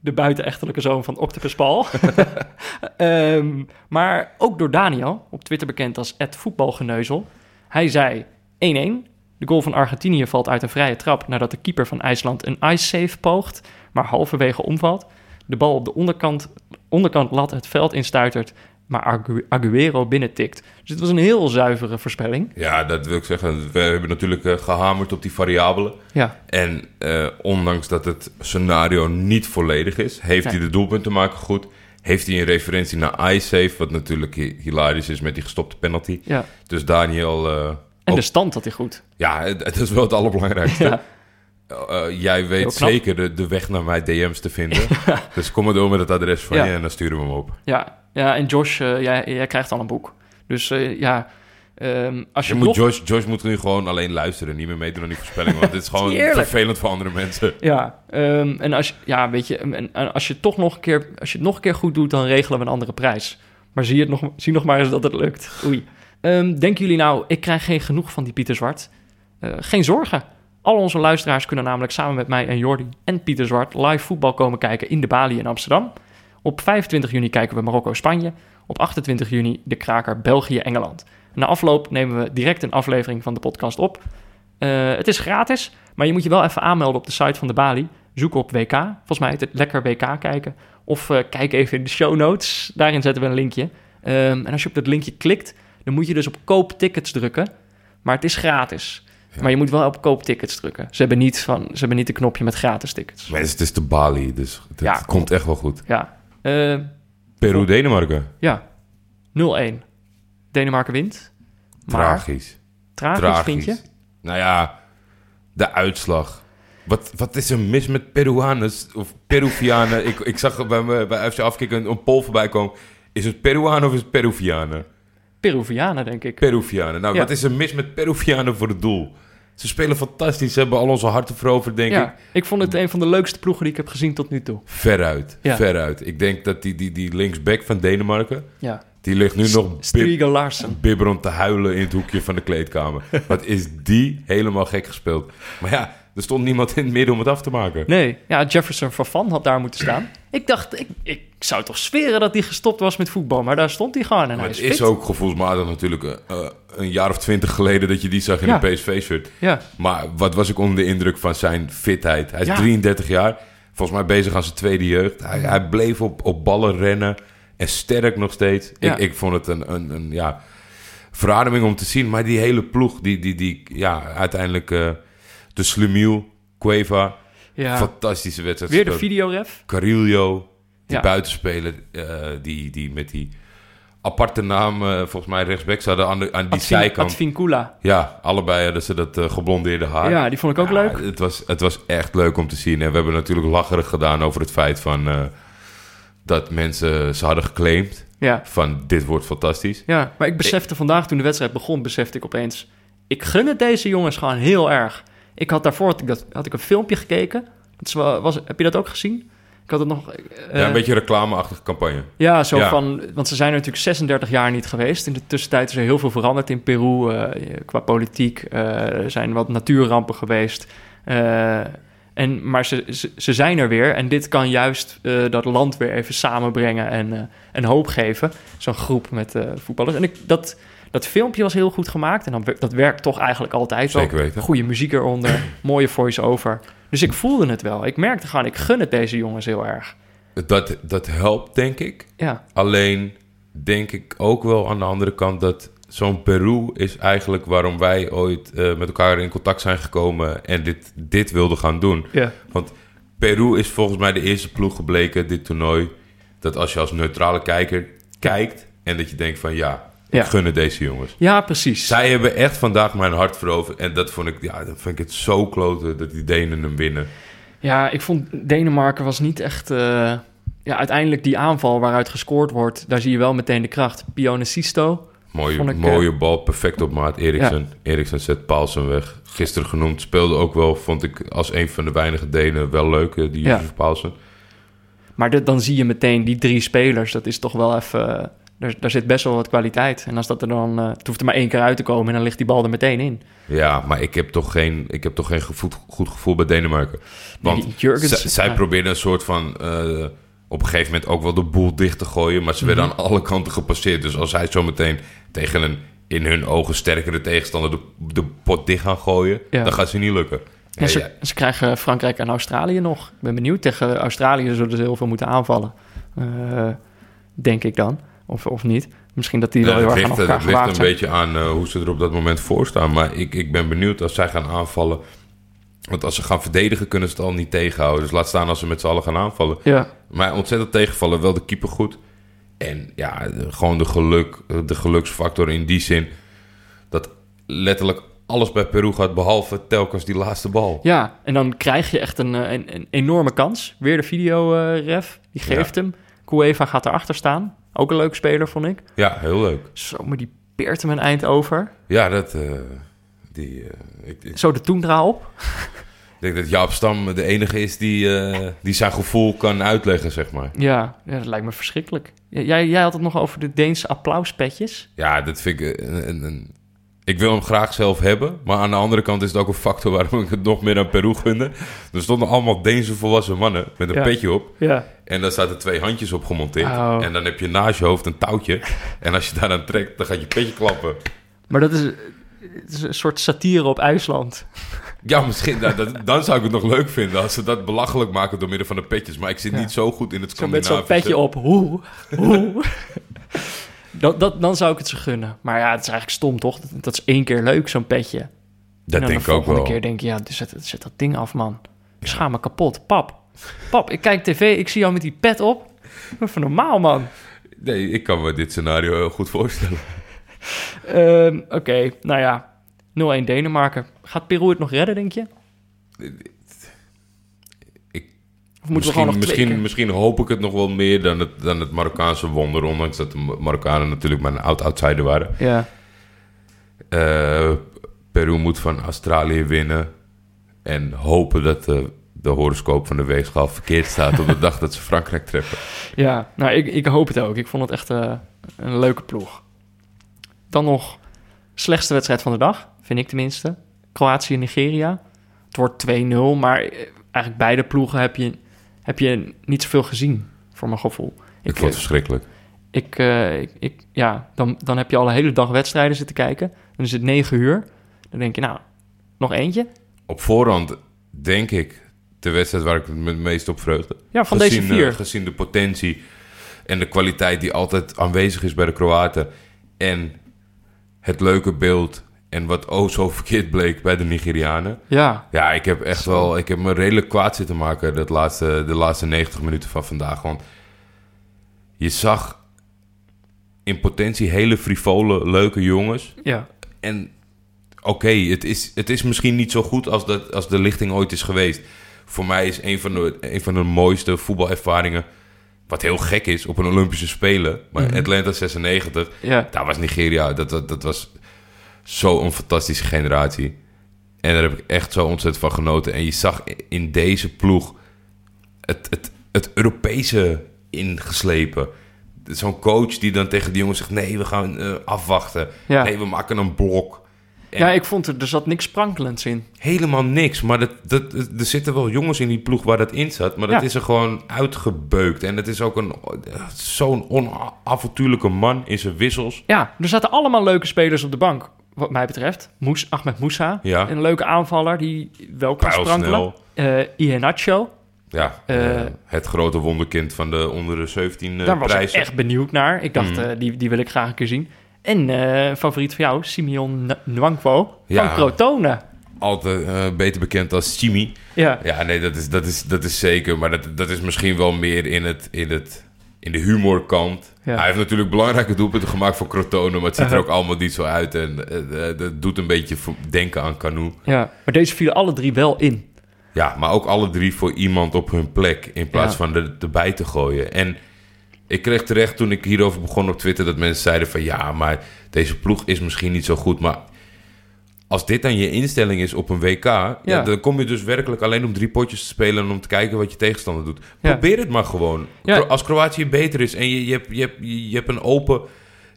de buitenechtelijke zoon van Octopus Paul. Ehm, maar ook door Daniel, op Twitter bekend als voetbalgeneuzel. Hij zei 1-1. De goal van Argentinië valt uit een vrije trap nadat de keeper van IJsland een ice save poogt, maar halverwege omvalt. De bal op de onderkant, onderkant lat het veld instuitert, maar Agu- Aguero binnentikt. Dus het was een heel zuivere voorspelling.
Ja, dat wil ik zeggen. We hebben natuurlijk eh, gehamerd op die variabelen.
Ja,
En eh, ondanks dat het scenario niet volledig is, heeft
Nee.
hij de doelpunten maken goed. Heeft hij een referentie naar iSafe, wat natuurlijk hi- hilarisch is met die gestopte penalty.
ja.
Dus Daniel, eh,
En
ook-
de stand had hij goed.
ja, het, het is wel het allerbelangrijkste.
Ja,
Eh, jij weet zeker de, de weg naar mijn DM's te vinden. Dus kom maar door met het adres van
Ja.
je en dan sturen we hem op.
ja, ja en Josh, eh, jij, jij krijgt al een boek. Dus eh, ja, ehm, als je,
Je moet. Josh, Josh moet nu gewoon alleen luisteren, niet meer meedoen aan die voorspelling. Want dit is gewoon vervelend voor andere mensen.
Ja, ehm, en als ja, weet je, en, en als je toch nog een keer, als je het nog een keer goed doet, dan regelen we een andere prijs. Maar zie, het nog, zie nog maar eens dat het lukt. Oei. Ehm, denken jullie nou, ik krijg geen genoeg van die Pieter Zwart? Eh, geen zorgen. Al onze luisteraars kunnen namelijk samen met mij en Jordi en Pieter Zwart live voetbal komen kijken in de Bali in Amsterdam. Op 25 juni kijken we Marokko-Spanje. Op 28 juni de kraker België-Engeland. Na afloop nemen we direct een aflevering van de podcast op. Eh, het is gratis, maar je moet je wel even aanmelden op de site van de Bali. Zoek op WK. Volgens mij heet het Lekker WK kijken. Of eh, kijk even in de show notes. Daarin zetten we een linkje. Ehm, en als je op dat linkje klikt, dan moet je dus op koop tickets drukken. Maar het is gratis.
Ja.
Maar je moet wel op koop tickets drukken. Ze hebben niet, van, ze hebben niet een knopje met gratis tickets.
Maar het is de Bali, dus het
Ja,
komt echt wel goed.
Ja. Eh,
Peru-Denemarken,
ja. 0-1. Denemarken wint. Maar
tragisch.
tragisch,
Tragisch.
vind je?
Nou ja, de uitslag. Wat, wat is er mis met Peruaners of Peruvianen? ik, ik zag bij, me, bij FC Afkikken een, een poll voorbij komen. Is het Peruanen of is het Peruvianen?
Peruvianen, denk ik.
Peruvianen. Nou,
Ja.
wat is er mis met Peruvianen voor het doel? Ze spelen fantastisch. Ze hebben al onze harten veroverd, denk ik.
ja, ik vond het een van de leukste ploegen die ik heb gezien tot nu toe.
Veruit,
Ja.
veruit. Ik denk dat die, die, die linksback van Denemarken...
Ja.
die ligt nu nog bib bibberend te huilen in het hoekje van de kleedkamer. Wat is die helemaal gek gespeeld. Maar ja, er stond niemand in het midden om het af te maken.
Nee, ja, Jefferson Farfan had daar moeten staan. Ik dacht, ik, ik zou toch zweren dat hij gestopt was met voetbal. Maar daar stond hij gewoon en
Maar
hij
het
is
ook gevoelsmatig natuurlijk eh, eh, een jaar of twintig geleden dat je die zag in
Ja.
een PSV-shirt.
Ja,
Maar wat was ik onder de indruk van zijn fitheid? Hij is
Ja.
33 jaar, volgens mij bezig aan zijn tweede jeugd. Hij, hij bleef op, op ballen rennen en sterk nog steeds. Ik, ik vond het een, een, een ja, verademing om te zien. Maar die hele ploeg, die, die, die ja, uiteindelijk eh, de Slumiel, Cueva,
ja.
fantastische wedstrijd.
weer de videoref.
Carillo, die
Ja.
buitenspeler, eh, die, die met die aparte naam, eh, volgens mij rechtsback zouden aan, de, aan die
Advin-
zijkant.
Advincula.
Ja, allebei hadden ze dat eh, geblondeerde haar.
Ja, die vond ik ook
Ja,
leuk.
Het was, het was echt leuk om te zien. En we hebben natuurlijk lacherig gedaan over het feit van... dat mensen ze hadden geclaimd
Ja.
van dit wordt fantastisch.
ja, maar ik besefte vandaag toen de wedstrijd begon, besefte ik opeens... Ik gun het deze jongens gewoon heel erg. Ik had daarvoor had ik, dat, had ik een filmpje gekeken. Wel- was, heb je dat ook gezien? Ik had het nog... eh,
ja, een beetje reclameachtige campagne.
Ja, zo
Ja.
van, want ze zijn er natuurlijk 36 jaar niet geweest. In de tussentijd is er heel veel veranderd in Peru eh, qua politiek. Eh, er zijn wat natuurrampen geweest. En, maar ze, ze, ze zijn er weer en dit kan juist dat land weer even samenbrengen en, en hoop geven. Zo'n groep met voetballers. En ik, dat, dat filmpje was heel goed gemaakt en dan, dat werkt toch eigenlijk altijd wel.
Zeker weten.
Goede muziek eronder, mooie voice-over. Dus ik voelde het wel. Ik merkte gewoon, ik gun het deze jongens heel erg.
Dat, dat helpt, denk ik.
Ja,
Alleen denk ik ook wel aan de andere kant dat zo'n Peru is eigenlijk waarom wij ooit eh, met elkaar in contact zijn gekomen en dit, dit wilden gaan doen.
ja.
Want Peru is volgens mij de eerste ploeg gebleken, dit toernooi, dat als je als neutrale kijker kijkt en dat je denkt van ja,
Ja.
gun het deze jongens.
ja precies.
Zij hebben echt vandaag mijn hart veroverd en dat vond ik, ja, dat vind ik het zo kloten dat die Denen hem winnen.
Ja, ik vond Denemarken was niet echt... eh, ja, uiteindelijk die aanval waaruit gescoord wordt, daar zie je wel meteen de kracht. Pione Sisto.
Mooie,
ik,
mooie bal, perfect op maat. Eriksen. Eriksen zet Paulsen weg. Gisteren genoemd, speelde ook wel, vond ik als een van de weinige Denen wel leuk, eh, die
Ja.
Paulsen.
Maar dan zie je meteen die drie spelers. Dat is toch wel even... daar, daar zit best wel wat kwaliteit. En als dat er dan... eh, het hoeft er maar één keer uit te komen en dan ligt die bal er meteen in.
Ja, maar ik heb toch geen, ik heb toch geen goed gevoel bij Denemarken. Want
Jurgens-
zij,
ja.
probeerden een soort van... eh, op een gegeven moment ook wel de boel dicht te gooien... maar ze werden
Mhm.
aan alle kanten gepasseerd. Dus als zij zometeen tegen een in hun ogen sterkere tegenstander... de, de pot dicht gaan gooien,
Ja.
dan gaat ze niet lukken.
En
Ja,
ze, ze krijgen Frankrijk en Australië nog. Ik ben benieuwd. Tegen Australië zullen ze heel veel moeten aanvallen. Eh, denk ik dan. Of, of niet. Misschien dat die wel
Ja,
heel
het
erg aan
ligt,
elkaar
het ligt een
zijn.
beetje aan eh, hoe ze er op dat moment voor staan. Maar ik, ik ben benieuwd als zij gaan aanvallen. Want als ze gaan verdedigen, kunnen ze het al niet tegenhouden. Dus laat staan als ze met z'n allen gaan aanvallen.
Ja,
Maar ontzettend tegenvallen, wel de keeper goed. En ja, gewoon de, geluk, de geluksfactor in die zin... dat letterlijk alles bij Peru gaat... behalve telkens die laatste bal.
ja, en dan krijg je echt een, eh, een, een enorme kans. Weer de video-ref. die geeft hem. Cueva gaat erachter staan. Ook een leuk speler, vond ik.
Ja, heel leuk.
Zo, maar die peert hem een eind over.
Ja, dat... eh, die, eh, ik, ik
Zo de toendra op.
denk dat Jaap Stam de enige is die, eh, die zijn gevoel kan uitleggen, zeg maar.
Ja, ja, dat lijkt me verschrikkelijk. Jij, jij had het nog over de Deense applauspetjes.
Ja, dat vind ik een, een, een- Ik wil hem graag zelf hebben. Maar aan de andere kant is het ook een factor waarom ik het nog meer aan Peru gunde. Er stonden allemaal Deense volwassen mannen met een
Ja.
petje op.
Ja.
En daar zaten twee handjes op gemonteerd.
Oh.
En dan heb je naast je hoofd een touwtje. en als je daar aan trekt, dan gaat je petje klappen.
Maar dat is, het is een soort satire op IJsland.
Ja, misschien. nou, dat, dan zou ik het nog leuk vinden als ze dat belachelijk maken door middel van de petjes. Maar ik zit
Ja.
niet zo goed in het
Zo met zo'n
Scandinavische.
petje op. Hoe? Hoe? Dat, dat, dan zou ik het ze gunnen. Maar ja, het is eigenlijk stom, toch? Dat, dat is één keer leuk, zo'n petje.
Dat denk
de
ik ook wel.
keer denk je, ja, zet, zet dat ding af, man. Ik schaam me kapot. Pap, pap, ik kijk tv, ik zie jou met die pet op. Even normaal, man.
Nee, ik kan me dit scenario heel goed voorstellen.
Ehm, Oké, nou ja. 0-1 Denemarken. Gaat Peru het nog redden, denk je? Of moeten we gewoon nog
misschien, misschien hoop ik het nog wel meer dan het, dan het Marokkaanse wonder. Ondanks dat de Marokkanen natuurlijk maar een oud-outsider waren.
Ja,
Eh, Peru moet van Australië winnen. En hopen dat de, de horoscoop van de weegschaal verkeerd staat op de dag dat ze Frankrijk treffen.
ja. nou, ik, ik hoop het ook. Ik vond het echt eh, een leuke ploeg. Dan nog slechtste wedstrijd van de dag, vind ik tenminste. Kroatië-Nigeria. Het wordt 2-0, maar eh, eigenlijk beide ploegen heb je, heb je niet zoveel gezien, voor mijn gevoel.
Ik vond het verschrikkelijk.
Ik, eh, ik, ik, ja, dan, dan heb je al een hele dag wedstrijden zitten kijken. Dan is het negen uur. Dan denk je, nou, nog eentje?
Op voorhand denk ik de wedstrijd waar ik me het meest op vreugde.
Ja, van
gezien,
deze vier.
eh, gezien de potentie en de kwaliteit die altijd aanwezig is bij de Kroaten. En het leuke beeld en wat oh zo verkeerd bleek bij de Nigerianen.
Ja,
Ja, ik heb echt wel... Ik heb me redelijk kwaad zitten maken dat laatste, de laatste 90 minuten van vandaag. Want je zag in potentie hele frivole, leuke jongens.
ja,
En oké, het, is, het is misschien niet zo goed als, dat, als de lichting ooit is geweest. Voor mij is een van de, een van de mooiste voetbalervaringen... wat heel gek is op een Olympische Spelen. Maar
Mhm.
Atlanta 96,
ja.
daar was Nigeria. Dat, dat, dat was zo'n fantastische generatie. En daar heb ik echt zo ontzettend van genoten. En je zag in deze ploeg het, het, het Europese ingeslepen. Zo'n coach die dan tegen die jongens zegt... nee, we gaan eh, afwachten.
Ja.
Nee, we maken een blok. En
ja, ik vond er, er zat niks sprankelends in.
Helemaal niks. Maar dat, dat, er zitten wel jongens in die ploeg waar dat in zat. Maar dat
Ja.
is er gewoon uitgebeukt. En het is ook een zo'n onavontuurlijke man in zijn wissels.
Ja, er zaten allemaal leuke spelers op de bank, wat mij betreft. Moes, Ahmed Moussa,
Ja.
een leuke aanvaller die wel kan sprankelen. Iheanacho,
Ja,
Eh,
eh, het grote wonderkind van de onder de 17 eh,
daar was ik echt benieuwd naar. Ik dacht,
Mm.
die, die wil ik graag een keer zien. En favoriet van jou, Simeon Nwankwo
Ja.
van Crotone.
Altijd beter bekend als Chimi.
Ja,
Ja, nee, dat is, dat is, dat is zeker. Maar dat, dat is misschien wel meer in, het, in, het, in de humorkant.
Ja.
Hij heeft natuurlijk belangrijke doelpunten gemaakt voor Crotone. Maar het ziet er ook allemaal niet zo uit. En eh, eh, dat doet een beetje denken aan Canoe.
ja, maar deze vielen alle drie wel in.
Ja, maar ook alle drie voor iemand op hun plek. In plaats
Ja.
van er erbij te gooien. En ik kreeg terecht toen ik hierover begon op Twitter... dat mensen zeiden van... ja, maar deze ploeg is misschien niet zo goed. Maar als dit dan je instelling is op een WK, ja.
Ja.
dan kom je dus werkelijk alleen om drie potjes te spelen en om te kijken wat je tegenstander doet.
Ja.
Probeer het maar gewoon. Als Kroatië beter is en je, je, hebt, je, hebt, je hebt een open,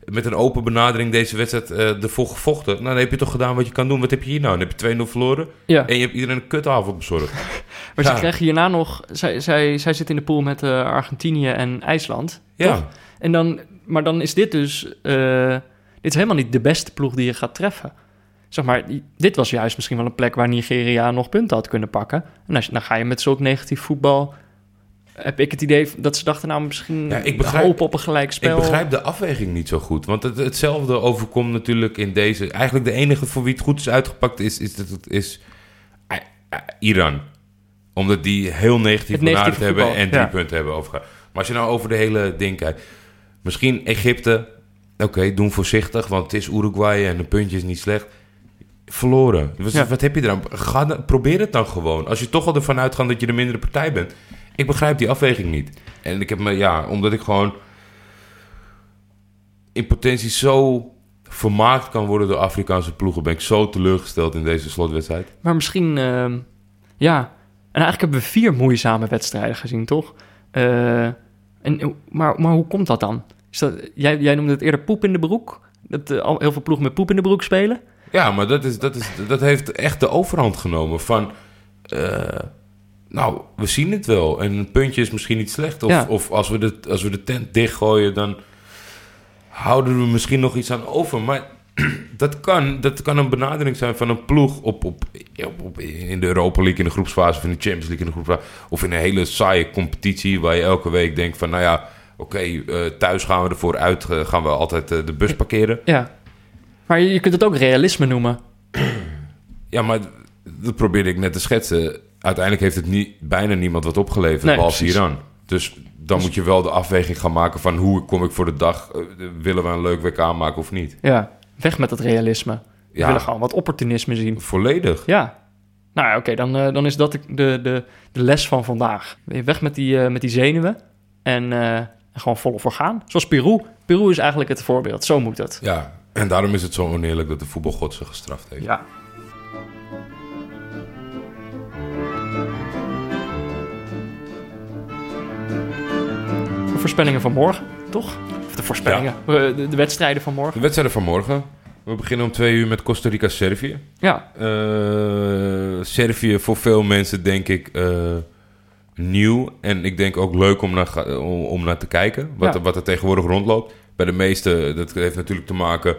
met een open benadering deze wedstrijd eh ervoor gevochten, nou, dan heb je toch gedaan wat je kan doen. Wat heb je hier nou? Dan heb je 2-0 verloren
Ja.
en je hebt iedereen een kutavond bezorgd.
Maar ze krijgen hierna nog... Zij, zij, zij zit in de pool met eh, Argentinië en IJsland.
Ja.
Toch? En dan, maar dan is dit dus... eh, dit is helemaal niet de beste ploeg die je gaat treffen. Zeg maar, dit was juist misschien wel een plek waar Nigeria nog punten had kunnen pakken. En als, je- dan ga je met zulk negatief voetbal... Heb ik het idee dat ze dachten, nou misschien
Ja, ik begrijp-
hopen op een gelijk spel.
Ik begrijp de afweging niet zo goed. Want het, hetzelfde overkomt natuurlijk in deze... Eigenlijk de enige voor wie het goed is uitgepakt is, is, het is eh, eh, Iran. Omdat die heel negatief benaderd hebben
voetbal,
en drie
ja.
punten hebben overgegaan. Maar als je nou over de hele ding kijkt... Misschien Egypte... Oké, doen voorzichtig, want het is Uruguay en een puntje is niet slecht. Verloren. Wat,
Ja.
wat heb je eraan? Ga, probeer het dan gewoon. Als je toch al ervan uitgaat dat je de mindere partij bent. Ik begrijp die afweging niet. En ik heb me, ja, omdat ik gewoon in potentie zo vermaakt kan worden door Afrikaanse ploegen, ben ik zo teleurgesteld in deze slotwedstrijd.
Maar misschien, ehm, ja. En eigenlijk hebben we vier moeizame wedstrijden gezien, toch? Eh, en, maar, maar hoe komt dat dan? Is dat, jij, jij noemde het eerder poep in de broek. Dat eh, al heel veel ploegen met poep in de broek spelen.
Ja, maar dat, is, dat, is, dat heeft echt de overhand genomen van... eh, nou, we zien het wel. En een puntje is misschien niet slecht. Of,
Ja.
of als, we de, als we de tent dichtgooien, dan houden we misschien nog iets aan over. Maar dat kan, dat kan een benadering zijn van een ploeg op, op, in de Europa League in de groepsfase... of in de Champions League in de groepsfase... of in een hele saaie competitie waar je elke week denkt van... nou ja, oké, eh, thuis gaan we ervoor uit, eh, gaan we altijd de bus parkeren.
Ja. Maar je, je kunt het ook realisme noemen.
Ja, maar dat probeerde ik net te schetsen. Uiteindelijk heeft het niet, bijna niemand wat opgeleverd,
Nee,
behalve
precies.
Iran. Dus dan moet je wel de afweging gaan maken van hoe kom ik voor de dag. eh, willen we een leuk WK maken of niet?
Ja. Weg met dat realisme. We
Ja.
willen gewoon wat opportunisme zien.
Volledig.
Ja. Nou ja, oké, dan, eh, dan is dat de, de, de, les van vandaag. Weg met die, eh, met die zenuwen en, en gewoon volop voor gaan. Zoals Peru. Peru is eigenlijk het voorbeeld. Zo moet het.
Ja, en daarom is het zo oneerlijk dat de voetbalgod ze gestraft heeft.
Ja. De voorspellingen van morgen, toch? Of de voorspellingen. De, de wedstrijden van
De
morgen.
wedstrijden van morgen. We beginnen om twee uur met Costa Rica-Servië.
Ja,
Eh, Servië voor veel mensen denk ik eh, nieuw. En ik denk ook leuk om naar, om, om naar te kijken. Wat,
Ja.
wat er tegenwoordig rondloopt. Bij de meeste, dat heeft natuurlijk te maken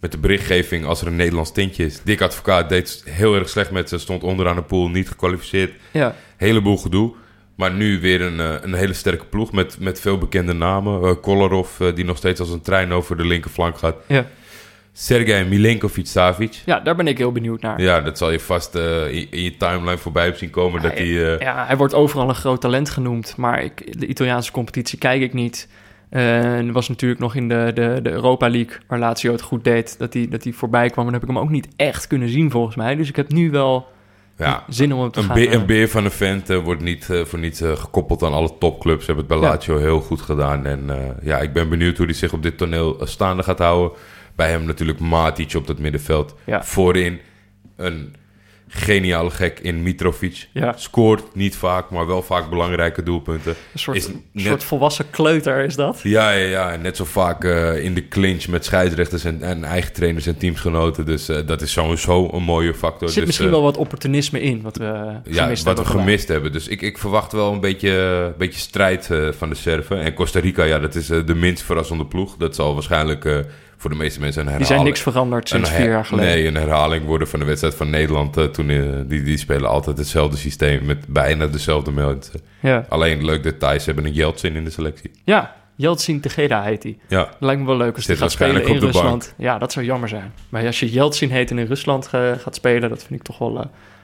met de berichtgeving als er een Nederlands tintje is. Dick Advocaat deed heel erg slecht met ze. Stond onderaan de pool, niet gekwalificeerd.
ja.
Heleboel gedoe. Maar nu weer een, eh, een hele sterke ploeg met, met veel bekende namen. Eh Kolarov, eh, die nog steeds als een trein over de linkerflank gaat.
ja.
Sergej Milenkovic-Savic.
Ja, daar ben ik heel benieuwd naar.
Ja, dat zal je vast in, in je timeline voorbij hebben zien komen. Dat hij,
Ja, hij wordt overal een groot talent genoemd, maar ik, de Italiaanse competitie kijk ik niet. Er was natuurlijk nog in de, de, de Europa League, waar Lazio het goed deed, dat hij dat hij voorbij kwam. En dan heb ik hem ook niet echt kunnen zien volgens mij. Dus ik heb nu wel
ja,
zin om hem te
een,
gaan...
beer,
eh,
een beer van een vent eh, wordt niet eh, voor niets gekoppeld aan alle topclubs. Ze hebben het bij
Ja.
Lazio heel goed gedaan. En ja, ik ben benieuwd hoe hij zich op dit toneel staande gaat houden. Bij hem natuurlijk Matic op dat middenveld.
Ja.
Voorin een geniale gek in Mitrovic.
Ja.
Scoort niet vaak, maar wel vaak belangrijke doelpunten.
Een soort,
is net-
soort volwassen kleuter is dat.
Ja, ja, ja. En net zo vaak eh, in de clinch met scheidsrechters en, en eigen trainers en teamsgenoten. Dus eh, dat is sowieso een mooie factor.
Er zit
dus,
misschien
eh,
wel wat opportunisme in, wat we eh,
ja,
gemist
wat we
hebben.
gemist hebben. Dus ik, ik verwacht wel een beetje, een beetje strijd van de Serven. En Costa Rica, ja, dat is de minst verrassende ploeg. Dat zal waarschijnlijk voor de meeste mensen een herhaling...
Die zijn niks veranderd sinds vier jaar geleden.
Nee, een herhaling worden van de wedstrijd van Nederland. eh, toen, eh, die, die spelen altijd hetzelfde systeem met bijna dezelfde mensen.
Ja,
Alleen leuk detail, ze hebben een Jeltsin in de selectie.
ja Jeltsin Tegeda heet hij.
Ja,
Lijkt me wel leuk als
Zit
hij gaat spelen in
bank.
Rusland. Ja, dat zou jammer zijn. Maar als je Jeltsin heet en in Rusland eh, gaat spelen, dat vind ik toch wel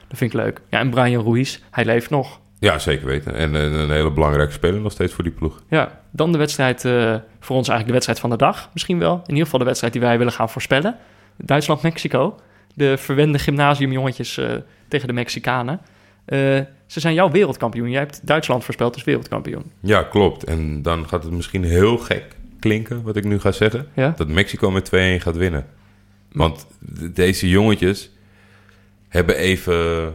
dat vind ik leuk. Ja, en Brian Ruiz, hij leeft nog.
Ja zeker weten. En eh, een hele belangrijke speler nog steeds voor die ploeg.
Ja, dan de wedstrijd, eh, voor ons eigenlijk de wedstrijd van de dag, misschien wel. In ieder geval de wedstrijd die wij willen gaan voorspellen. Duitsland-Mexico. De verwende gymnasiumjongetjes eh, tegen de Mexicanen. Ze zijn jouw wereldkampioen. Jij hebt Duitsland voorspeld als wereldkampioen.
Ja, klopt. En dan gaat het misschien heel gek klinken, wat ik nu ga zeggen.
Ja?
Dat Mexico met 2-1 gaat winnen. Want deze jongetjes hebben even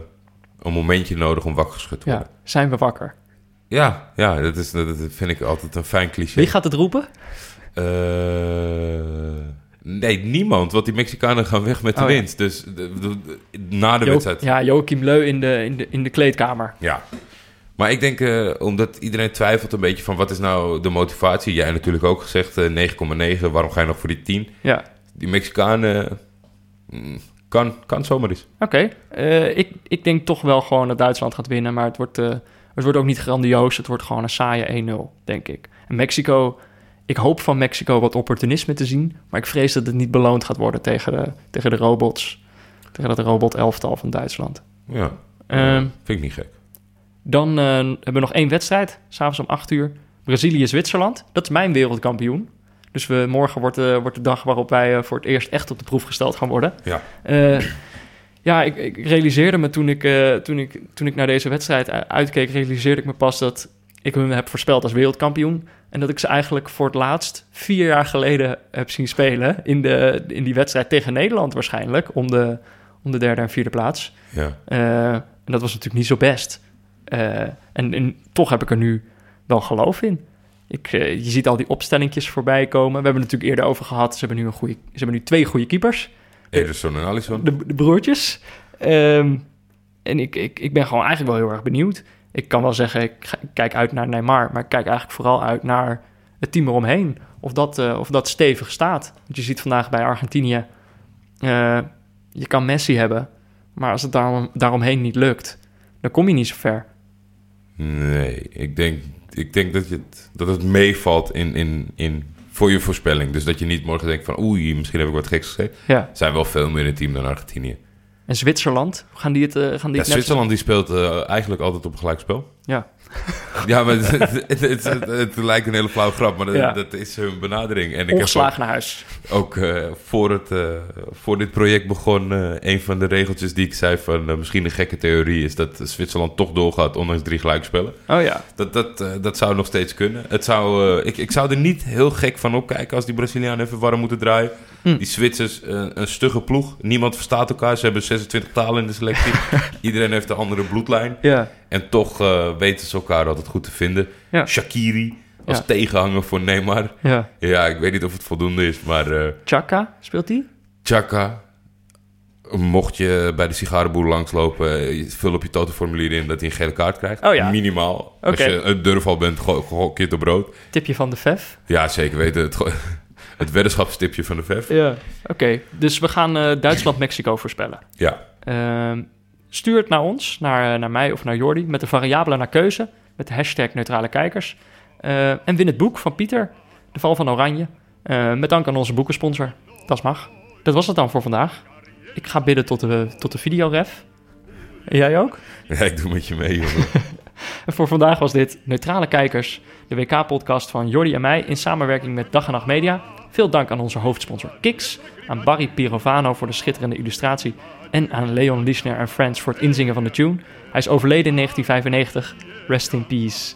een momentje nodig om wakker geschud te
Ja,
worden.
zijn we wakker?
Ja, ja, dat, is, dat vind ik altijd een fijn cliché.
Wie gaat het roepen?
Eh, nee, niemand. Want die Mexicanen gaan weg met de
Oh, ja.
winst. Dus de- de- de- na de
Jo-
wedstrijd. Ja.
Ja, Joachim Leu in de, in de, in de kleedkamer.
Maar ik denk, eh, omdat iedereen twijfelt een beetje van wat is nou de motivatie. Jij natuurlijk ook gezegd, eh, 9,9. Waarom ga je nog voor die 10?
Ja,
Die Mexicanen mm, kan, kan zomaar eens.
oké. Eh, ik, ik denk toch wel gewoon dat Duitsland gaat winnen. Maar het wordt, eh, het wordt ook niet grandioos. Het wordt gewoon een saaie 1-0, denk ik. En Mexico... Ik hoop van Mexico wat opportunisme te zien. Maar ik vrees dat het niet beloond gaat worden tegen de, tegen de robots. Tegen dat robot-elftal van Duitsland.
Ja,
Ehm,
vind ik niet gek.
Dan eh, hebben we nog één wedstrijd, s'avonds om 8 uur. Brazilië-Zwitserland. Dat is mijn wereldkampioen. Dus we, morgen wordt, eh, wordt de dag waarop wij eh, voor het eerst echt op de proef gesteld gaan worden.
Ja.
Eh, ja, ik, ik realiseerde me toen ik, toen, ik, toen ik naar deze wedstrijd uitkeek, realiseerde ik me pas dat ik hun heb voorspeld als wereldkampioen. En dat ik ze eigenlijk voor het laatst vier jaar geleden heb zien spelen. In, de, in die wedstrijd tegen Nederland waarschijnlijk. Om de, om de derde en vierde plaats.
Ja.
En dat was natuurlijk niet zo best. En, en toch heb ik er nu wel geloof in. Ik, eh, je ziet al die opstellingjes voorbij komen. We hebben het natuurlijk eerder over gehad. Ze hebben nu, een goede, ze hebben nu twee goede keepers.
Ederson en Alisson.
De, de broertjes. Ehm, en ik, ik, ik ben gewoon eigenlijk wel heel erg benieuwd. Ik kan wel zeggen, ik, ga- ik kijk uit naar Neymar. Maar ik kijk eigenlijk vooral uit naar het team eromheen. Of dat, eh, of dat stevig staat. Want je ziet vandaag bij Argentinië... eh, je kan Messi hebben. Maar als het daarom, daaromheen niet lukt... dan kom je niet zo ver.
Nee, ik denk, ik denk dat, je het, dat het meevalt in, in, in, voor je voorspelling. Dus dat je niet morgen denkt van oei, misschien heb ik wat geks gezegd.
Ja.
Zijn wel veel meer in het team dan Argentinië.
En Zwitserland, gaan die het, eh, gaan die
Ja,
het.
Zwitserland die speelt eh, eigenlijk altijd op een gelijkspel.
Ja.
Ja, maar het, het, het, het- het lijkt een hele flauwe grap, maar dat,
Ja.
dat is hun benadering. En ik heb
naar huis.
ook eh, voor, het, eh, voor dit project begon, eh, een van de regeltjes die ik zei van misschien een gekke theorie is dat Zwitserland toch doorgaat ondanks drie gelijkspellen.
Oh ja.
Dat, dat, dat zou nog steeds kunnen. Het zou, ik, ik zou er niet heel gek van opkijken als die Brazilianen even warm moeten draaien.
Hm.
Die Zwitsers, eh, een stugge ploeg. Niemand verstaat elkaar. Ze hebben 26 talen in de selectie. Iedereen heeft een andere bloedlijn.
Ja.
En toch eh, weten ze elkaar altijd goed te vinden. Shakiri als tegenhanger voor Neymar.
Ja.
Ja, ik weet niet of het voldoende is, maar eh
Chaka, speelt die?
Chaka... Mocht je bij de sigarenboer langslopen, vul op je totenformulier in dat hij een gele kaart krijgt.
Oh ja.
Minimaal. Als je een durfal bent, go- kit op brood.
Tipje van de VEF?
Ja, zeker weten. Het, het weddenschapstipje van de VEF.
Ja. Oké, dus we gaan eh, Duitsland-Mexico voorspellen.
Ja.
Ehm, stuur het naar ons, naar, eh, naar mij of naar Jordi, met de variabelen naar keuze, met de hashtag neutrale kijkers. Eh, en win het boek van Pieter, De Val van Oranje, met dank aan onze boekensponsor, Das Mag. Dat was het dan voor vandaag. Ik ga bidden tot de, tot de videoref. En jij ook?
ja, ik doe met je mee, jongen.
En voor vandaag was dit Neutrale Kijkers, de WK-podcast van Jordi en mij in samenwerking met Dag en Nacht Media. Veel dank aan onze hoofdsponsor Kiks, aan Barry Pirovano voor de schitterende illustratie en aan Leon Lischner en Friends voor het inzingen van de tune. Hij is overleden in 1995. Rest in peace.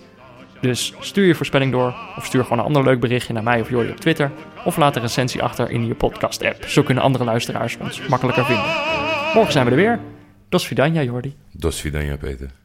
Dus stuur je voorspelling door of stuur gewoon een ander leuk berichtje naar mij of Jordi op Twitter. Of laat een recensie achter in je podcast-app. Zo kunnen andere luisteraars ons makkelijker vinden. Morgen zijn we er weer. Dos Vidania, Jordi.
Dos Vidania, Peter.